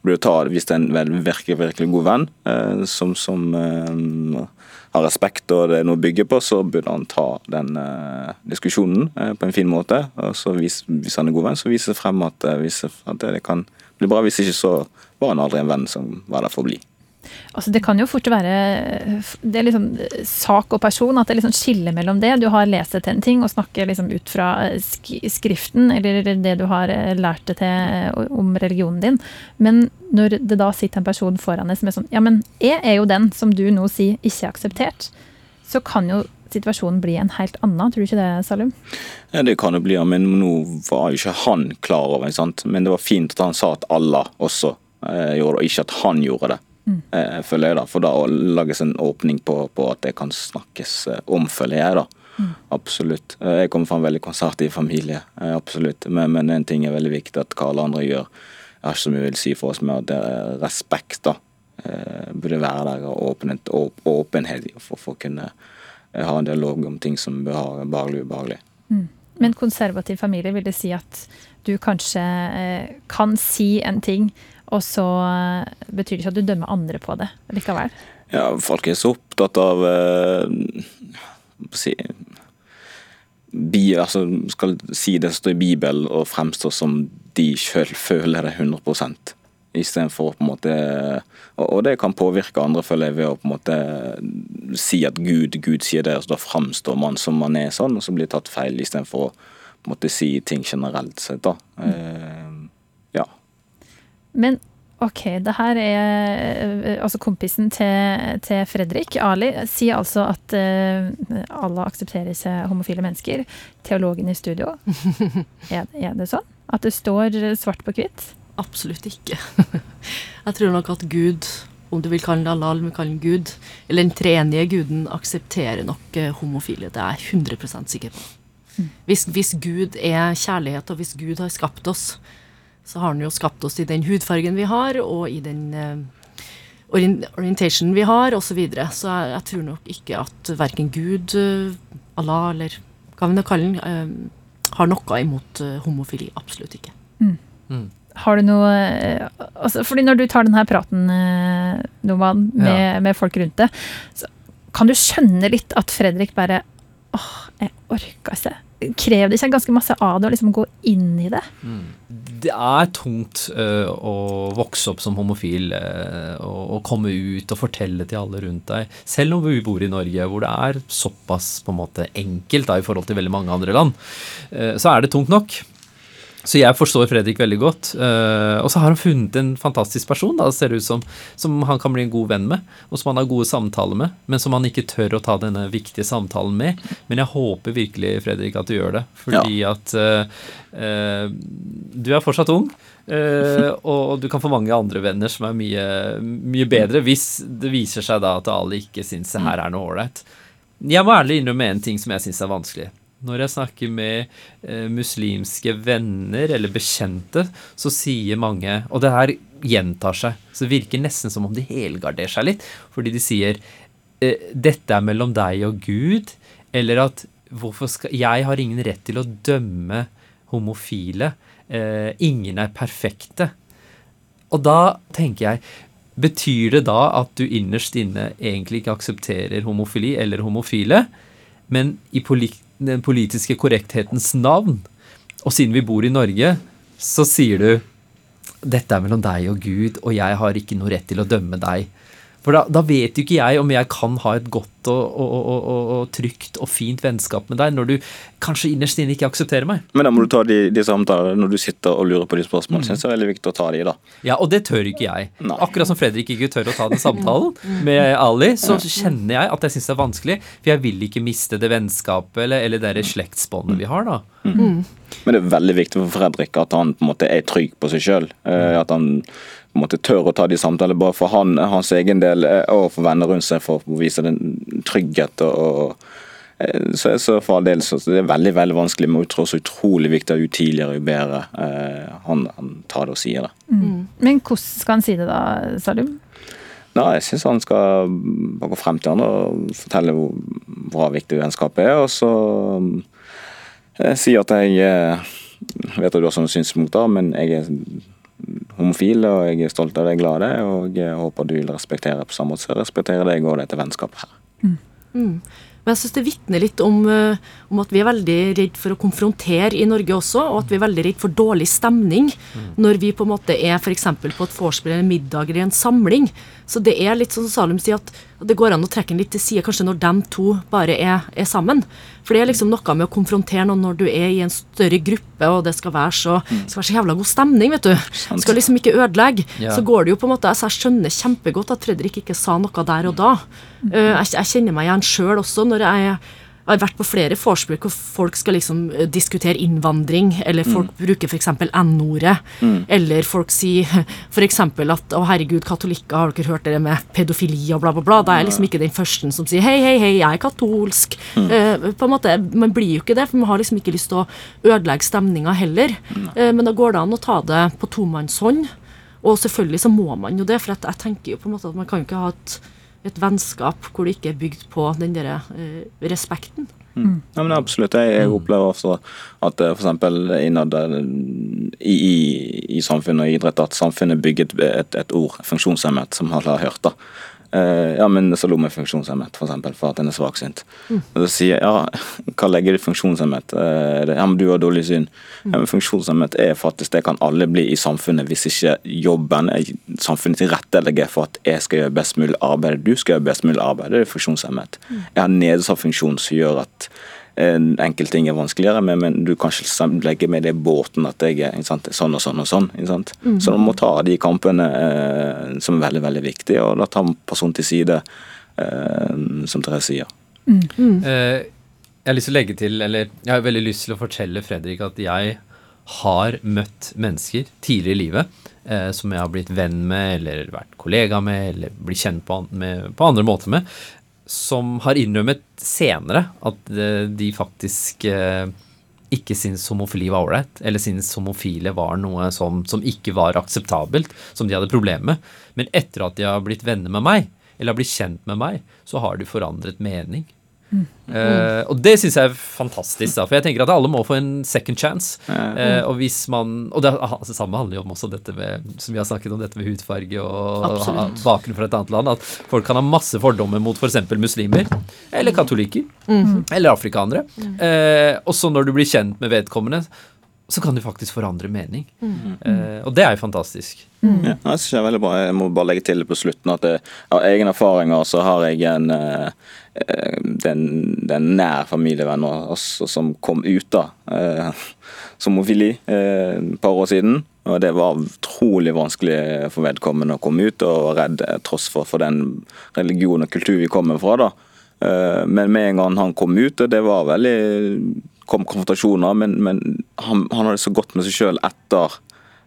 burde ta Hvis det er en virkelig, virkelig god venn eh, som, som eh, har respekt og det er noe å bygge på, så burde han ta den eh, diskusjonen på en fin måte. Og så vis, Hvis han er god venn, så viser det frem at, at det kan bli bra. Hvis ikke, så var han aldri en venn som var der for å bli. Altså, det kan jo fort være Det er liksom sak og person, at det liksom skille mellom det. Du har lest deg til en ting og snakker liksom ut fra skriften, eller det du har eh, lært deg til eh, om religionen din. Men når det da sitter en person foran deg som er sånn Ja, men jeg er jo den som du nå sier ikke er akseptert. Så kan jo situasjonen bli en helt annen, tror du ikke det, Salum? Ja, Det kan jo bli, men nå var jo ikke han klar over det. Men det var fint at han sa at Allah også eh, gjorde det, og ikke at han gjorde det. Eh, føler jeg da, For da lages en åpning på, på at det kan snakkes eh, om, føler jeg. da. Absolutt. Eh, Jeg kommer fra en veldig konservativ familie, absolutt. Men, men en ting er veldig viktig at hva alle andre gjør. Jeg har ikke så mye vil si for oss, men at det er respekt da, burde være der. Og åpenhet, åp- åpenhet for, for å kunne ha en dialog om ting som er behagelig og ubehagelig. Men konservativ familie vil det si at du kanskje kan si en ting, og så eh, betyr det ikke at du dømmer andre på det likevel. Ja, folk er så opptatt av eh, hva si, bi, altså, Skal si det som står i Bibelen og fremstå som de sjøl føler det 100 Istedenfor på en måte og, det kan påvirke andre, føler jeg, ved å på en måte si at Gud, Gud sier det, og så da framstår man som man er sånn, og så blir det tatt feil, istedenfor å på en måte si ting generelt sett. da. Eh, ja. Men ok, det her er eh, altså kompisen til, til Fredrik, Ali, sier altså at uh, alle aksepterer seg homofile mennesker. Teologen i studio, (laughs) er, er det sånn? At det står svart på hvitt? Absolutt ikke. (laughs) Jeg tror nok at Gud, om du vil kalle det Allah eller om kalle den Gud, eller den treenige guden, aksepterer nok eh, homofile. Det er jeg 100 sikker på. Hvis, hvis Gud er kjærlighet, og hvis Gud har skapt oss, så har han jo skapt oss i den hudfargen vi har, og i den orientationen orien- vi har, osv. Så, videre. så jeg, jeg tror nok ikke at verken Gud, eh, Allah eller hva vi nå kaller den, eh, har noe imot eh, homofili. Absolutt ikke. Har du noe eh, altså, Fordi når du tar denne praten, eh, Noman, med, Ja. med folk rundt deg, så kan du skjønne litt at Fredrik bare åh, jeg orka ikke. Krever det ikke ganske masse av det å liksom gå inn i det? Det er tungt øh, å vokse opp som homofil øh, og, komme ut og fortelle til alle rundt deg. Selv om vi bor i Norge, hvor det er såpass på en måte enkelt da, i forhold til veldig mange andre land, øh, så er det tungt nok. Så jeg forstår Fredrik veldig godt. Uh, og så har han funnet en fantastisk person, da, det ser det ut som, som han kan bli en god venn med, og som han har gode samtaler med, men som han ikke tør å ta denne viktige samtalen med. Men jeg håper virkelig, Fredrik, at du gjør det. Fordi at uh, uh, du er fortsatt ung. (laughs) og du kan få mange andre venner som er mye, mye bedre, hvis det viser seg da at alle ikke syns det her er noe ålreit. Jeg må ærlig innrømme en ting som jeg syns er vanskelig. Når jeg snakker med eh, muslimske venner eller bekjente, så sier mange Og det her gjentar seg. Så det virker nesten som om de helgarderer seg litt. Fordi de sier eh, 'Dette er mellom deg og Gud', eller at skal, 'Jeg har ingen rett til å dømme homofile'. Eh, 'Ingen er perfekte'. Og da tenker jeg Betyr det da at du innerst inne egentlig ikke aksepterer homofili eller homofile, men i poli den politiske korrekthetens navn, og siden vi bor i Norge, så sier du dette er mellom deg og Gud, og jeg har ikke noe rett til å dømme deg. For da, da vet jo ikke jeg om jeg kan ha et godt og, og, og, og, og trygt og fint vennskap med deg, når du kanskje innerst inne ikke aksepterer meg. Men da må du ta de, de samtalene når du sitter og lurer på de spørsmålene. Synes det er veldig viktig å ta de da. Ja, og det tør ikke jeg. Nei. Akkurat som Fredrik ikke tør å ta den (laughs) samtalen med Ali, så kjenner jeg at jeg syns det er vanskelig, for jeg vil ikke miste det vennskapet eller, eller det slektsbåndet vi har, da. Men det er veldig viktig for Fredrik at han på en måte er trygg på seg sjøl. At han på en måte tør å ta de samtalene bare for han, hans egen del eh, og for venner rundt seg for å vise den trygghet. og, og eh, så, så for all del så så det er veldig veldig vanskelig, men jeg tror så utrolig viktig at jo tidligere, jo bedre eh, han, han tar det og sier det. Men hvordan skal han si det da, Salum? Nei, Jeg syns han skal gå frem til han og fortelle hvor bra viktig vennskapet er, og så eh, si at jeg eh, vet at du har sånne synspunkter, men jeg er homofil, og jeg er stolt av det, glad i det, og jeg håper du vil respektere på samme måte som jeg respekterer deg og dette vennskapet her. Mm. Men jeg syns det vitner litt om, eh, om, at vi er veldig redd for å konfrontere i Norge også, og at vi er veldig redd for dårlig stemning når vi på en måte er f.eks. på et vorspiel eller middag eller en samling. Så det er litt som Salum sier, at det går an å trekke den litt til side kanskje når de to bare er, er, sammen. For det er liksom noe med å konfrontere noen når du er i en større gruppe, og det skal være så, skal være så jævla god stemning, vet du. Skal liksom ikke ødelegge. Ja. Så går det jo på en måte altså Jeg skjønner kjempegodt at Fredrik ikke sa noe der og da. Eh, jeg, jeg kjenner meg igjen sjøl også når jeg jeg har vært på flere vorspiel hvor folk skal liksom eh, diskutere innvandring, eller folk bruker f.eks. N-ordet, eller folk sier (laughs) f.eks. at 'Å, herregud, katolikker, har dere hørt det med pedofili?' og bla, bla, bla. Da er jeg liksom ikke den første som sier 'hei, hei, hei, jeg er katolsk'. Eh, på en måte, Man blir jo ikke det, for man har liksom ikke lyst til å ødelegge stemninga heller. Eh, men da går det an å ta det på tomannshånd. Og selvfølgelig så må man jo det, for at jeg tenker jo på en måte at man kan jo ikke ha et, et vennskap hvor det ikke er bygd på den der eh, respekten. Mm. Ja, men absolutt. Jeg, jeg opplever også at eh, f.eks. innad eh, i, i, i samfunnet og idrett at samfunnet bygget et, et ord, funksjonshemmet, som alle har hørt. da. Eh, ja, men så er funksjonshemmet, for, eksempel, for at den er svaksynt. Og så sier jeg, ja, hva legger du i funksjonshemmet? Eh, ja, men du har dårlig syn. Ja, men funksjonshemmet er faktisk, det kan alle bli i samfunnet hvis ikke jobben er samfunnet tilrettelegger for at jeg skal gjøre best mulig arbeid, du skal gjøre best mulig arbeid. Det er funksjonshemmet. Jeg har nedsatt funksjon som gjør at enkelte ting er vanskeligere, men, men du kan ikke legge med det båten at jeg er ikke sant, sånn og sånn og sånn. Ikke sant? Så du må ta de kampene eh, som er veldig veldig viktige, og da ta personen til side, eh, som Therese sier. Eh, jeg har lyst til å legge til, eller jeg har veldig lyst til å fortelle Fredrik at jeg har møtt mennesker tidligere i livet eh, som jeg har blitt venn med, eller vært kollega med, eller blitt kjent på, med, på andre måter med, som har innrømmet senere at eh, de faktisk eh, ikke syns homofili var ålreit, eller syns homofile var noe som, som ikke var akseptabelt, som de hadde problemer med. Men etter at de har blitt venner med meg, eller har blitt kjent med meg, så har de forandret mening. Eh, og det syns jeg er fantastisk, da, for jeg tenker at alle må få en second chance. Uh, og hvis man Og det altså, samme handler jo om også dette med Som vi har snakket om dette med hudfarge og bakgrunn fra et annet land. At folk kan ha masse fordommer mot f.eks. muslimer. Eller katolikker. Eller afrikanere. Uh, og så når du blir kjent med vedkommende, så kan du faktisk forandre mening. Eh, og det er jo fantastisk. Ja, jeg synes det er veldig bra. Jeg må bare legge til på slutten at jeg, av egne erfaringer så har jeg en eh, eh, den, den nær familievenn også, som kom ut da eh, som homofili eh, et par år siden. Og det var utrolig vanskelig for vedkommende å komme ut, og var redd eh, tross for, for den religion og kultur vi kommer fra. da. Eh, Men med en gang han kom ut, og det var veldig kom konfrontasjoner, men, men han, han hadde så godt med seg sjøl etter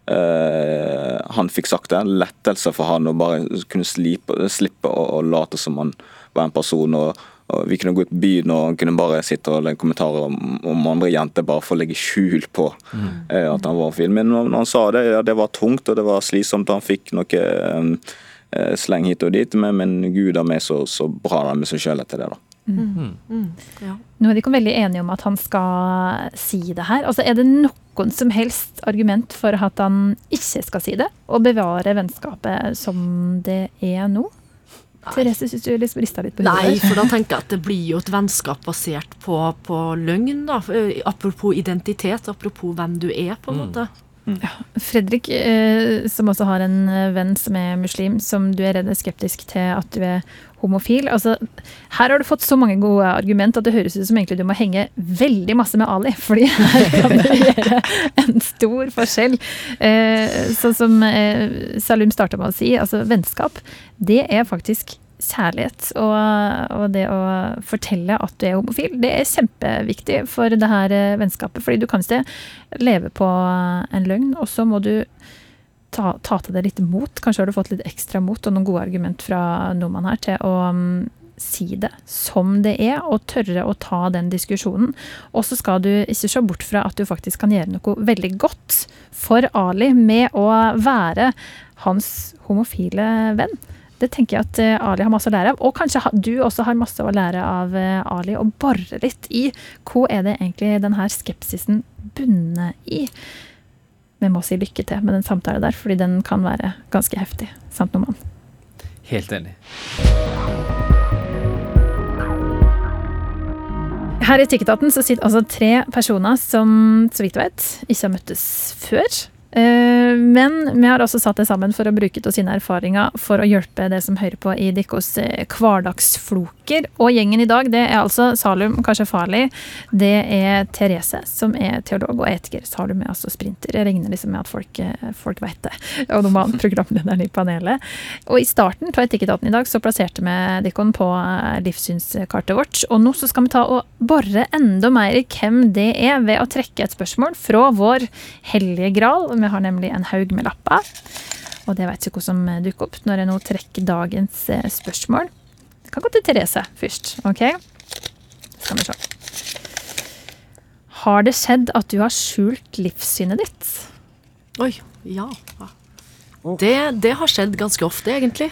uh, han fikk sagt det. Lettelse for han å bare kunne slipe, slippe å, å late som han var en person. og, og Vi kunne gå ut på byen og han kunne bare sitte og legge kommentarer om, om andre jenter bare for å legge skjul på eh, at han var fin. Men når, når han sa det, ja, det var tungt og det var slitsomt, han fikk noe um, sleng hit og dit, men, men gud a meg så, så bra han er med seg sjøl etter det. da. Ja. Nå er de ikke veldig enige om at han skal si det her. Altså, Er det noen som helst argument for at han ikke skal si det, og bevare vennskapet som det er nå? Therese syns du liksom rista litt på hodet. Nei, for da tenker jeg at det blir jo et vennskap basert på, på løgn, da. Apropos identitet, apropos hvem du er, på en måte. Fredrik, eh, som også har en eh, venn som er muslim, som du er redd er skeptisk til at du er homofil. Altså, her har du fått så mange gode argument at det høres ut som egentlig du må henge veldig masse med Ali, fordi her kan det gjøre en stor forskjell. Eh, sånn som eh, Salum starta med å si, altså vennskap, det er faktisk kjærlighet. Og, og det å fortelle at du er homofil, det er kjempeviktig for det her eh, vennskapet. Fordi du kan ikke leve på en løgn, og så må du ta, ta til deg litt mot. Kanskje har du fått litt ekstra mot og noen gode argument fra nordmann her til å mm, si det som det er, og tørre å ta den diskusjonen. Og så skal du ikke se bort fra at du faktisk kan gjøre noe veldig godt for Ali med å være hans homofile venn. Det tenker jeg at eh, Ali har masse å lære av. Og kanskje du også har masse å lære av eh, Ali, og bore litt i hva er det egentlig denne skepsisen bunner i. Vi må si lykke til med den samtalen der, fordi den kan være ganske heftig. Sant, Noman? Helt enig. Her i Ticketaten så sitter altså tre personer som, så vidt jeg vet, ikke har møttes før. Eh, Men vi har også satt det sammen for å bruke av sine erfaringer for å hjelpe det som hører på i deres eh, hverdagsfloker. Og gjengen i dag, det er altså Salum Kashefali, det er Therese, som er teolog, og etiker. Salum er altså sprinter. Jeg regner liksom med at folk, eh, folk vet det. (laughs) Og normalt programlederen i panelet. Og i starten av Etikketaten i dag så plasserte vi dere på eh, livssynskartet vårt. Og nå så skal vi ta og bore enda mer i hvem det er, ved å trekke et spørsmål fra vår hellige gral. Vi har nemlig en haug med lapper. Og det vet ikke hva som dukker opp når jeg nå trekker dagens eh, spørsmål. Kan gå til Therese først, OK? Skal vi se. Har det skjedd at du har skjult livssynet ditt? Oi, ja. Det, det har skjedd ganske ofte, egentlig.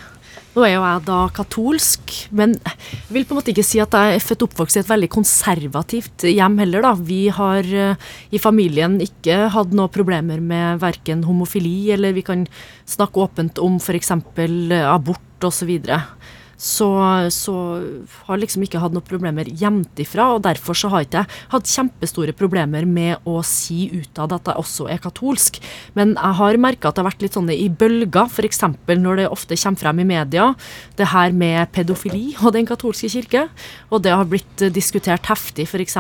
Nå er jo jeg da katolsk, men jeg vil på en måte ikke si at jeg er født og oppvokst i et veldig konservativt hjem heller, da. Vi har eh, i familien ikke hatt noen problemer med verken homofili, eller vi kan snakke åpent om f.eks. abort osv. Så, videre. Så så har liksom ikke hatt noen problemer hjemmefra, og derfor så har ikke jeg hatt kjempestore problemer med å si utad at jeg også er katolsk. Men jeg har merka at det har vært litt sånne i bølger, f.eks. når det ofte kommer frem i media, det her med pedofili og Den katolske kirke. Og det har blitt diskutert heftig f.eks.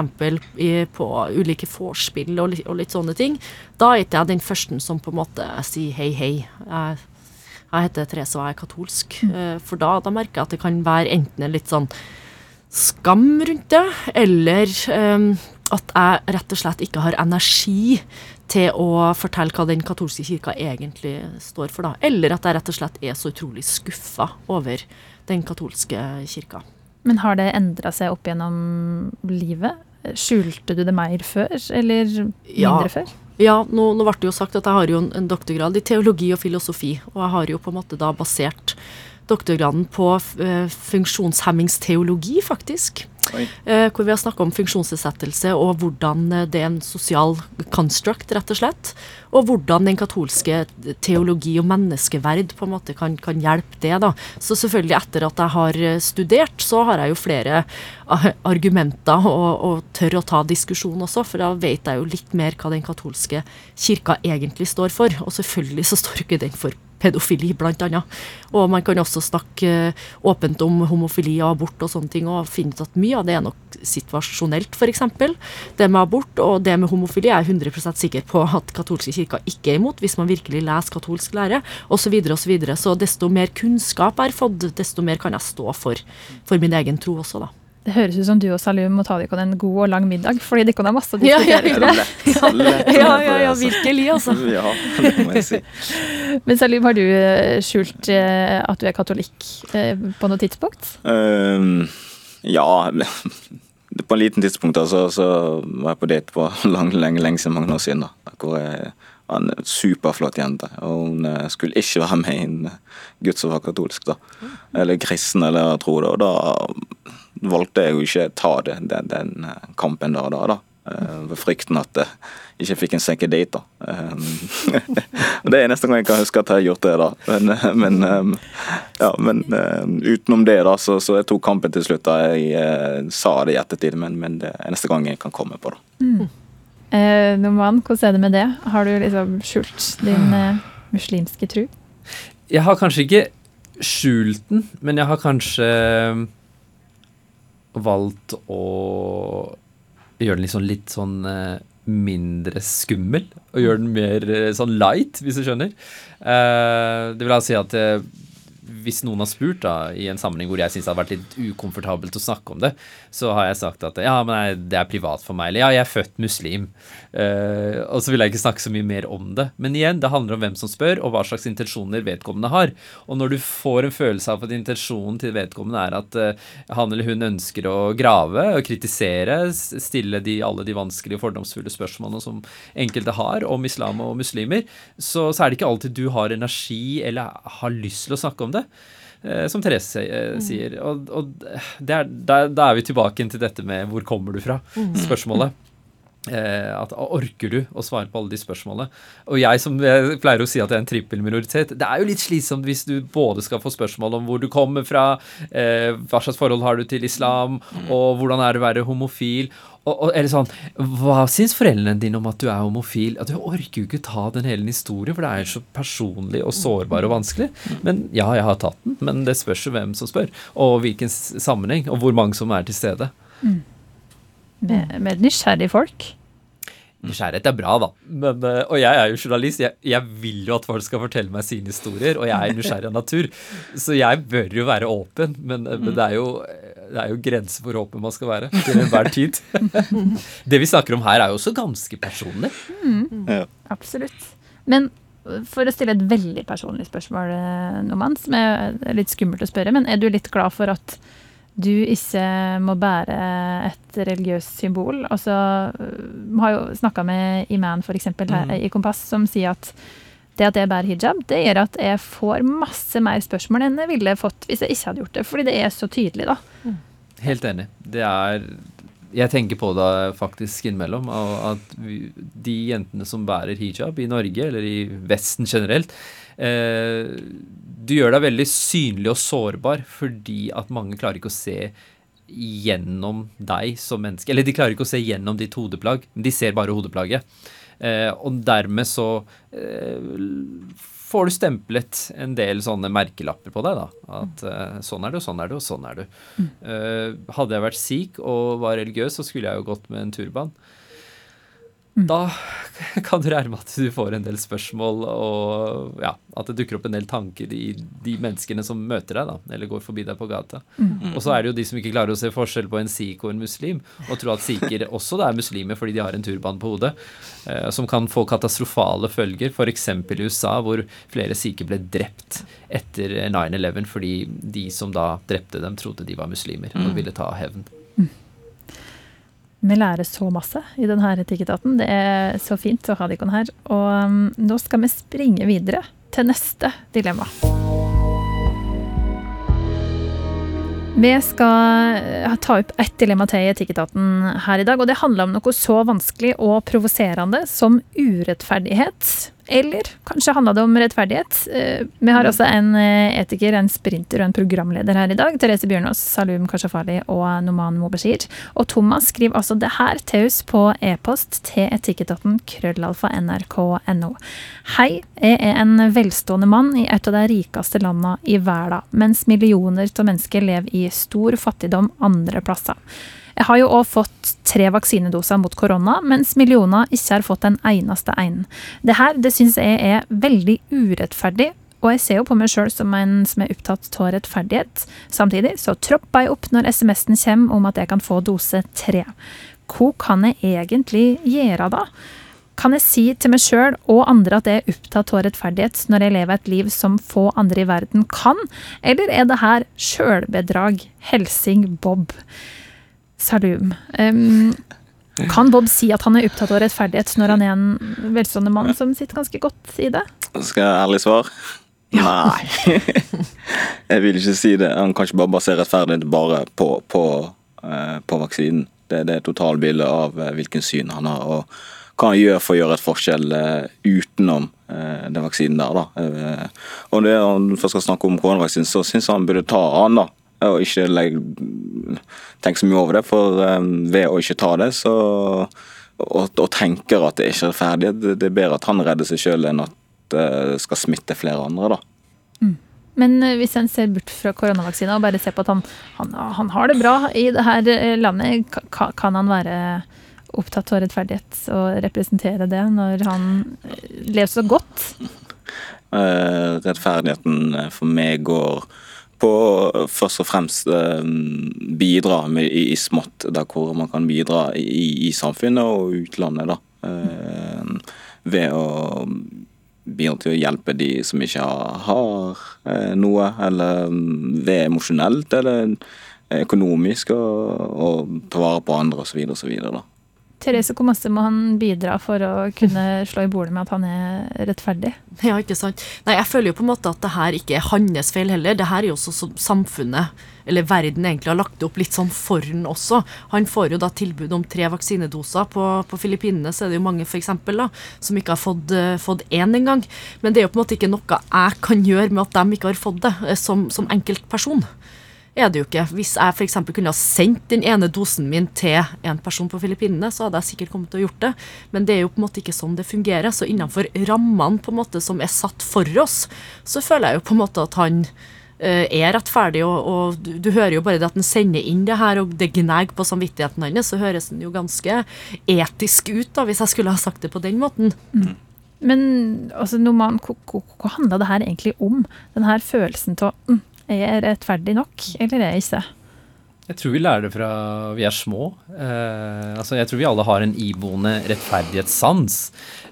på ulike vorspiel og, og litt sånne ting. Da er ikke jeg den første som på en måte sier hei, hei. Jeg jeg heter Therese og jeg er katolsk. Eh, For da, da merker jeg at det kan være enten en litt sånn skam rundt det, eller um, at jeg rett og slett ikke har energi til å fortelle hva den katolske kirka egentlig står for, da. Eller at jeg rett og slett er så utrolig skuffa over den katolske kirka. Men har det endra seg opp gjennom livet? Skjulte du det mer før, eller mindre Ja. før? Ja, nå, nå ble det jo sagt at jeg har jo en, en doktorgrad i teologi og filosofi, og jeg har jo på en måte da basert doktorgraden på eh, funksjonshemmingsteologi, faktisk. Oi. Eh, hvor vi har snakka om funksjonsnedsettelse og hvordan eh, det er en sosial construct, rett og slett. Og hvordan den katolske teologi og menneskeverd på en måte kan, kan hjelpe det. da. Så selvfølgelig, etter at jeg har studert, så har jeg jo flere argumenter og, og tør å ta diskusjon også, for da vet jeg jo litt mer hva den katolske kirka egentlig står for. Og selvfølgelig så står ikke den for pedofili, annet. Og man kan også snakke eh, åpent om homofili og abort og sånne ting, og finne ut at mye av det er nok situasjonelt, f.eks. Det med abort og det med homofili er jeg 100 sikker på at katolske kirker ikke er imot, hvis man virkelig leser katolsk lære, osv. Så, videre, og så, så desto mer kunnskap jeg har fått, desto mer kan jeg stå for, for min egen tro også, da. Det høres ut som du og Salum må ta dere en god og lang middag, fordi dere har masse å Ja, ja, ja. (laughs) Er lett, Ja, ja, ja, virkelig, altså. (laughs) Ja, det må jeg si. (laughs) Men Salum, har du eh, skjult eh, at du er katolikk eh, på noe tidspunkt? Um, ja På en liten tidspunkt altså, så, var jeg på date på lang, lenge, lenge siden, mange år siden. da, hvor jeg var en superflott jente. og Hun skulle ikke være med i en gutt som var katolsk, da. Eller kristen, eller tro. det. og Da valgte jeg jo ikke ta det, den, den eh, kampen der og da. da. Eh, Ved frykten at jeg ikke fikk en second date. da. Og (laughs) Det er neste gang jeg kan huske at jeg har gjort det. da. Men, eh, men, ja, men utenom det, da, så, så jeg tok kampen til slutt. da. Jeg eh, sa det i ettertid, men, men det er neste gang jeg kan komme på det. Eh, Noman, hvordan er det med det? Har du liksom skjult din eh, muslimske tro? Jeg har kanskje ikke skjult den, men jeg har kanskje valgt å gjøre den liksom litt sånn eh, mindre skummel. Og gjøre den mer eh, sånn light, hvis du skjønner. Eh, det vil da si at hvis noen har spurt da, i en sammenheng hvor jeg syns det hadde vært litt ukomfortabelt å snakke om det, så har jeg sagt at ja, men nei, det er privat for meg. Eller ja, jeg er født muslim. Uh, og så vil jeg ikke snakke så mye mer om det. Men igjen, det handler om hvem som spør, og hva slags intensjoner vedkommende har. Og når du får en følelse av at intensjonen til vedkommende er at uh, han eller hun ønsker å grave og kritisere, stille de, alle de vanskelige fordomsfulle spørsmålene som enkelte har om islam og muslimer, så, så er det ikke alltid du har energi eller har lyst til å snakke om det. det. Eh, som Therese eh, sier. Og, og det er, da, da er vi tilbake til dette med 'hvor kommer du fra?' Eh, at Orker du å svare på alle de spørsmålene? Og jeg som jeg pleier å si at jeg er en trippelminoritet, det er jo litt slitsomt hvis du både skal få spørsmål om hvor du kommer fra, eh, hva slags forhold har du til islam, og hvordan er det å være homofil. Og, og eller sånn, Hva syns foreldrene dine om at du er homofil? At Du orker jo ikke ta den hele historien, for det er jo så personlig og sårbar og vanskelig. Men ja, jeg har tatt den, men det spørs jo hvem som spør, og hvilken sammenheng, og hvor mange som er til stede. Med, med nysgjerrige folk. Nysgjerrighet er bra, da. Men, eh, og jeg er jo journalist. Jeg, jeg vil jo at folk skal fortelle meg sine historier, og jeg er nysgjerrig av natur. Så jeg bør jo være åpen, men, eh, men det, er jo, det er jo grenser for hvor åpen man skal være til enhver tid. (laughs) det vi snakker om her, er jo også ganske personlig. Ja. Absolutt. Men for å stille et veldig personlig spørsmål, eh, Noman, som er litt skummelt å spørre, men er du litt glad for at du ikke må bære et religiøst symbol? Og så har jo snakka med Iman for eksempel, her Mhm. i Kompass, som sier at det at jeg bærer hijab, det gjør at jeg får masse mer spørsmål enn jeg ville fått hvis jeg ikke hadde gjort det. Fordi det er så tydelig, da. Helt enig. Det er Jeg tenker på det faktisk innimellom. At vi, de jentene som bærer hijab i Norge, eller i Vesten generelt, eh, du gjør deg veldig synlig og sårbar fordi at mange klarer ikke å se gjennom deg som menneske. Eller de klarer ikke å se gjennom ditt hodeplagg, men de ser bare hodeplagget. Eh, og dermed så eh, får du stemplet en del sånne merkelapper på deg. da, At eh, sånn er du, sånn er du, og sånn er du. Eh, hadde jeg vært sikh og var religiøs, så skulle jeg jo gått med en turban. Da (laughs) kan du regne med at du får en del spørsmål, og ja, at det dukker opp en del tanker i de menneskene som møter deg, da, eller går forbi deg på gata. Og så er det jo de som ikke klarer å se forskjell på en sikh og en muslim, og tror at sikher også da er muslimer fordi de har en turban på hodet, eh, som kan få katastrofale følger, f.eks. i USA, hvor flere sikher ble drept etter 9-11 fordi de som da drepte dem, trodde de var muslimer og ville ta hevn. Vi lærer så masse i denne etikketaten. Det er så fint å ha dere her. Og um, nå skal vi springe videre til neste dilemma. Vi skal eh, ta opp ett dilemma til i Etikketaten her i dag. og Det handler om noe så vanskelig og provoserende som urettferdighet. Eller kanskje handla det om rettferdighet. Eh, Vi har også en eh, etiker, en sprinter og en programleder her i dag. Therese Bjørnås, Salum Kashafali og Noman Mobashir. Og Thomas skriver altså det her til oss på e-post til etikketaten krøllalfa nrk.no. Hei, jeg er en velstående mann i et av de rikeste landene i verden, mens millioner av mennesker lever i stor fattigdom andre plasser. Jeg har jo òg fått tre vaksinedoser mot korona, mens millioner ikke har fått en eneste en. Det her det syns jeg er veldig urettferdig, og jeg ser jo på meg sjøl som en som er opptatt av rettferdighet. Samtidig så tropper jeg opp når SMS-en kommer om at jeg kan få dose tre. Hva kan jeg egentlig gjøre da? Kan jeg si til meg sjøl og andre at jeg er opptatt av rettferdighet når jeg lever et liv som få andre i verden kan, eller er det her sjølbedrag? Helsing Bob. Salum. Um, kan Bob si at han er opptatt av rettferdighet når han er en velstående mann som sitter ganske godt i det? Skal jeg ærlig svar? Nei. (laughs) jeg vil ikke si det. Han kan ikke bare basere rettferdighet bare på, på, eh, på vaksinen. Det, det er totalbildet av eh, hvilken syn han har, og hva han gjør for å gjøre et forskjell eh, utenom den vaksinen der. Da. Og når han først skal snakke om koronavaksinen, så syns han burde ta an, da. Og ikke tenke så mye over det, for eh, ved å ikke ta det, så og, og tenker at det ikke er ferdig, det, det er bedre at han redder seg sjøl enn at det skal smitte flere andre, da. Men eh, hvis en ser bort fra koronavaksina og bare ser på at han, han, han har det bra i det her eh, landet, kan han være opptatt av rettferdighet og representere det når han eh, lever så godt? Uh, rettferdigheten eh, for meg går på først og fremst eh, bidra med, i, i smått, der hvor man kan bidra i, i samfunnet og utlandet. da. Eh, ved å bidra til å hjelpe de som ikke har, har eh, noe, eller mm, ved emosjonelt eller økonomisk, og ta vare på andre osv. osv. Therese, hvor masse må han bidra for å kunne slå i bordet med at han er rettferdig? Ja, ikke sant. Nei, jeg føler jo på en måte at det her ikke er hans feil heller. Det her er jo også som samfunnet, eller verden egentlig, har lagt det opp litt sånn for han også. Han får jo da tilbud om tre vaksinedoser. På, på Filippinene så er det jo mange eksempel, da, som ikke har fått, uh, fått én engang. Men det er jo på en måte ikke noe jeg kan gjøre med at de ikke har fått det, uh, som, som enkeltperson er det jo ikke. Hvis jeg f.eks. kunne ha sendt den ene dosen min til en person på Filippinene, så hadde jeg sikkert kommet til å gjort det. Men det er jo på en måte ikke sånn det fungerer. Så innenfor rammene på en måte som er satt for oss, så føler jeg jo på en måte at han uh, er rettferdig. Og, og du, du, hører jo bare det at han sender inn det her, og det gnager på samvittigheten hans, så høres han jo ganske etisk ut, da, hvis jeg skulle ha sagt det på den måten. Mm. Men altså, hva handla det her egentlig om? Den her følelsen av mm, er jeg rettferdig nok, eller er jeg ikke? Jeg tror vi lærer det fra vi er små. Eh, altså jeg tror vi alle har en iboende rettferdighetssans.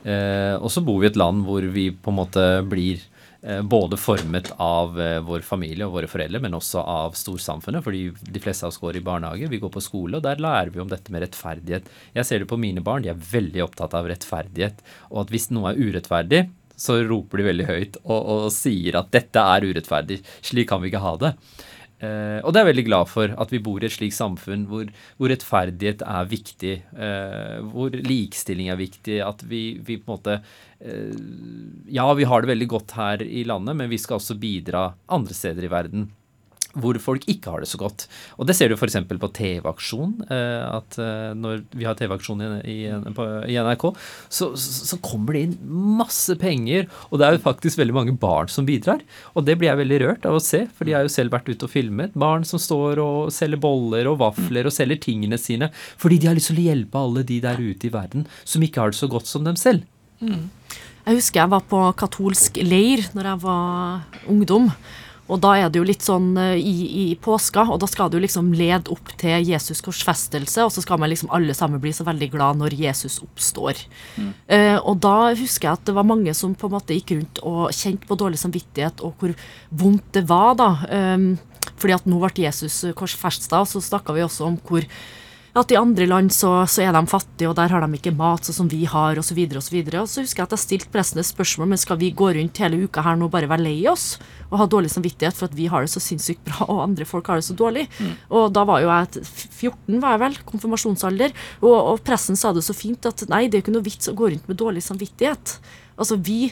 Eh, og så bor vi i et land hvor vi på en måte blir eh, både formet av eh, vår familie og våre foreldre, men også av storsamfunnet. Fordi de fleste av oss går i barnehage, vi går på skole, og der lærer vi om dette med rettferdighet. Jeg ser det på mine barn, de er veldig opptatt av rettferdighet. Og at hvis noe er urettferdig, så roper de veldig høyt og, og, sier at dette er urettferdig. Slik kan vi ikke ha det. Eh, og det er jeg veldig glad for, at vi bor i et slikt samfunn hvor, hvor rettferdighet er viktig. Eh, hvor likestilling er viktig. At vi, vi, på en måte eh, Ja, vi har det veldig godt her i landet, men vi skal også bidra andre steder i verden hvor folk ikke har det så godt. Og det ser du f.eks. på TV-aksjon. Eh, at eh, når vi har TV-aksjon i, i, NRK, så, så, kommer det inn masse penger. Og det er jo faktisk veldig mange barn som bidrar. Og det blir jeg veldig rørt av å se, for de har jo selv vært ute og filmet. Barn som står og selger boller og vafler og selger tingene sine fordi de har lyst til å hjelpe alle de der ute i verden som ikke har det så godt som dem selv. Mm. Jeg husker jeg var på katolsk leir når jeg var ungdom. Og da er det jo litt sånn uh, i, i, påska, og da skal det jo liksom lede opp til Jesus korsfestelse, og så skal man liksom alle sammen bli så veldig glad når Jesus oppstår. Mm. Uh, og da husker jeg at det var mange som på en måte gikk rundt og kjente på dårlig samvittighet, og hvor vondt det var, da. Um, fordi at nå ble Jesus korsfesta, og så snakka vi også om hvor at i andre land så, så, er de fattige, og der har de ikke mat sånn som vi har, osv. Og, så videre, og, så husker jeg at jeg stilte presten et spørsmål men skal vi gå rundt hele uka her nå og bare være lei oss og ha dårlig samvittighet for at vi har det så sinnssykt bra, og andre folk har det så dårlig. Mm. Og da var jo jeg 14, var jeg vel, konfirmasjonsalder, og, og pressen sa det så fint at nei, det er jo ikke noe vits å gå rundt med dårlig samvittighet. Altså, vi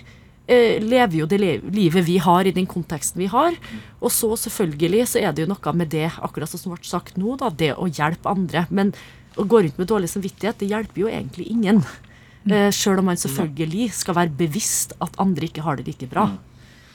Eh, lever jo det livet vi har i den konteksten vi har. Og så selvfølgelig så er det jo noe med det, akkurat som ble sagt nå, da, det å hjelpe andre. Men å gå rundt med dårlig samvittighet, det hjelper jo egentlig ingen. Mm. Eh, Sjøl om man selvfølgelig skal være bevisst at andre ikke har det like bra. Mm.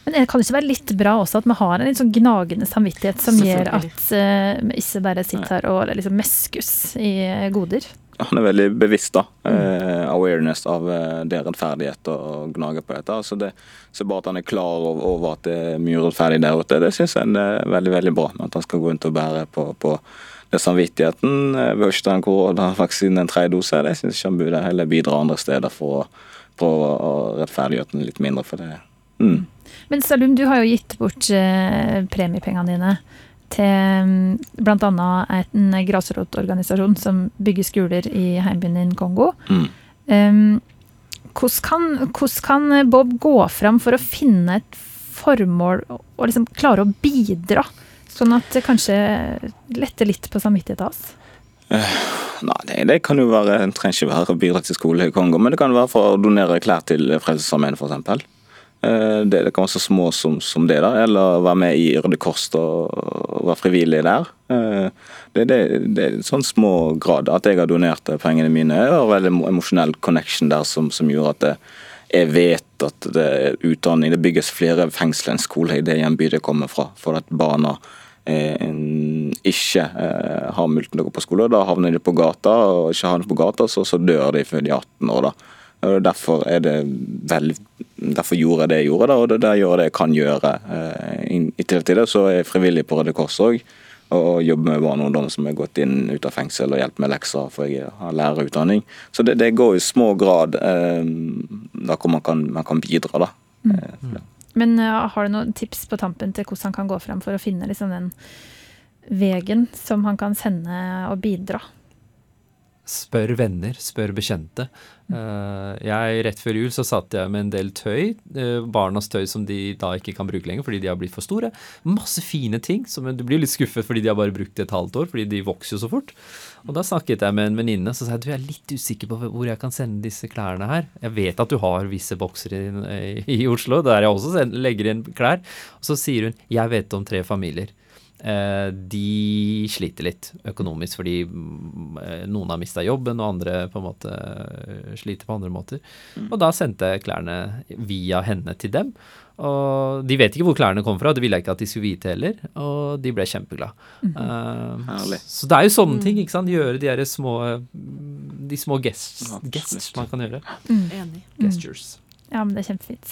Men det kan ikke være litt bra også at vi har en litt sånn gnagende samvittighet som gjør at uh, ikke bare sitter her og liksom meskes i goder? Han er veldig bevisst, da. Eh, awareness av eh, det rettferdighet og gnager på dette. Altså det, så bare at han er klar over, over at det er mye rettferdig der ute, det syns jeg er veldig veldig bra. At han skal gå rundt og bære på, på det samvittigheten eh, ved å ikke ta en koronavaksine en tredje dose. Det syns ikke han burde heller bidra andre steder for å prøve å rettferdiggjøre den litt mindre. for det. Mm. Men Salum, du har jo gitt bort eh, premiepengene dine til mm, bl.a. en grasrotorganisasjon som bygger skoler i heimbyen din Kongo. Mm. Um, hvordan, kan, hvordan, kan, Bob gå fram for å finne et formål og liksom klare å bidra, sånn at det kanskje letter litt på samvittigheten hans? Uh, nei, det, det, kan jo være, det trenger ikke være å bidra til skole i Kongo, men det kan være for å donere klær til Frelsesarmeen f.eks. Eh, det, det, kan være så små som, som, det, da, eller være med i Røde Kors og, være frivillig der. Eh, det, det, det er sånn små grad at jeg har donert pengene mine. Jeg har veldig emosjonell connection der som, som gjorde at det, jeg vet at det er utdanning. Det bygges flere fengsler enn skoler i det hjembyet jeg kommer fra. For at barna eh, ikke eh, har muligheten til å gå på skole. Da havner de på gata, og ikke har de på gata, så, så dør de før de er 18 år. da. Og Derfor, er det vel, derfor gjorde jeg det jeg gjorde, da, og det, det gjør det jeg kan gjøre. Eh, I tillegg til det så er jeg frivillig på Røde Kors òg, og jobber med barn og ungdom som er gått inn ut av fengsel og hjelper med lekser, for jeg har lærerutdanning. Så det, det går i små grad eh, da hvor man kan, man kan bidra, da. Mm. Eh, Men uh, har du noen tips på tampen til hvordan han kan gå frem for å finne liksom, den veien som han kan sende og bidra? Spør venner, spør bekjente. Eh, jeg, Rett før jul så satt jeg med en del tøy, eh, barnas tøy som de da ikke kan bruke lenger fordi de har blitt for store. Masse fine ting. som Du blir litt skuffet fordi de har bare brukt et halvt år, fordi de vokser jo så fort. Og da snakket jeg med en venninne så sa jeg, du jeg er litt usikker på hvor jeg kan sende disse klærne her. Jeg vet at du har visse boksere i, i Oslo, der jeg også legger inn klær. Og så sier hun jeg vet om tre familier. Eh, de sliter litt økonomisk fordi mm, eh, noen har mista jobben, og andre på en måte eh, sliter på andre måter. Mm. Og da sendte jeg klærne via henne til dem. Og de vet ikke hvor klærne kom fra, det ville jeg ikke at de skulle vite heller. Og de ble kjempeglade. Mm uh, så det er jo sånne ting. ikke sant? Gjøre de små de små gests, gests man kan gjøre. Mm. Enig. Gestures. Ja, men det er kjempefint.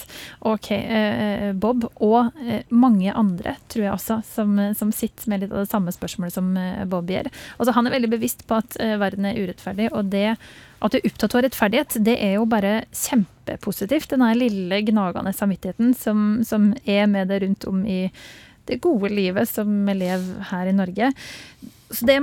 Ok, eh, Bob, og eh, mange andre, tror jeg også, som, som, sitter med litt av det samme spørsmålet som eh, Bob gjør. Altså, han er veldig bevisst på at eh, verden er urettferdig, og det at du er opptatt av rettferdighet, det er jo bare kjempepositivt. Den lille gnagende samvittigheten som, som er med deg rundt om i det gode livet som vi lever her i Norge. Så det,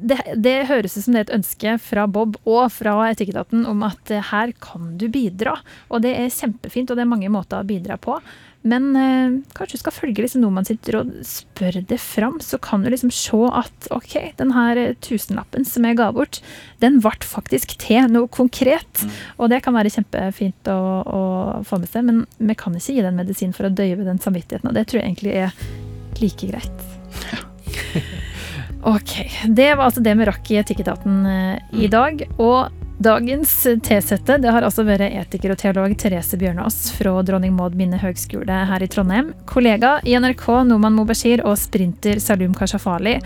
det, det, høres ut som det er et ønske fra Bob og fra Etikketaten om at eh, her kan du bidra. Og det er kjempefint, og det er mange måter å bidra på. Men eh, kanskje du skal følge liksom man sitter og spør det fram, så kan du liksom se at ok, den her tusenlappen som jeg ga bort, den ble faktisk til noe konkret. Mm. Og det kan være kjempefint å, å, få med seg, men vi kan ikke gi den medisin for å døyve den samvittigheten, og det tror jeg egentlig er like greit. Ja. (laughs) Ok. Det var altså det vi rakk i Etikketaten eh, i mm. dag. Og dagens T-sette det har altså vært etiker og teolog Therese Bjørnås fra Dronning Maud Minne høgskole her i Trondheim. Kollega i NRK Noman Mobashir og sprinter Salum Kashafali.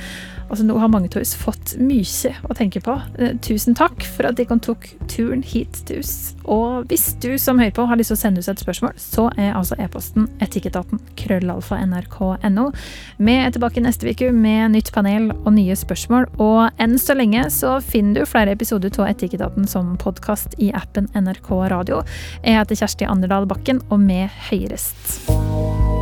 Altså, nå har mange oss fått mye å tenke på. Eh, tusen takk for at dere tok turen hit til oss. Og hvis du som hører på har lyst til å sende oss et spørsmål, så er altså e-posten etikketaten krøllalfa nrk.no. Vi er tilbake neste uke med nytt panel og nye spørsmål. Og enn så lenge så finner du flere episoder av Etikketaten som podkast i appen NRK Radio. Jeg heter Kjersti Anderdal Bakken, og vi høyrest.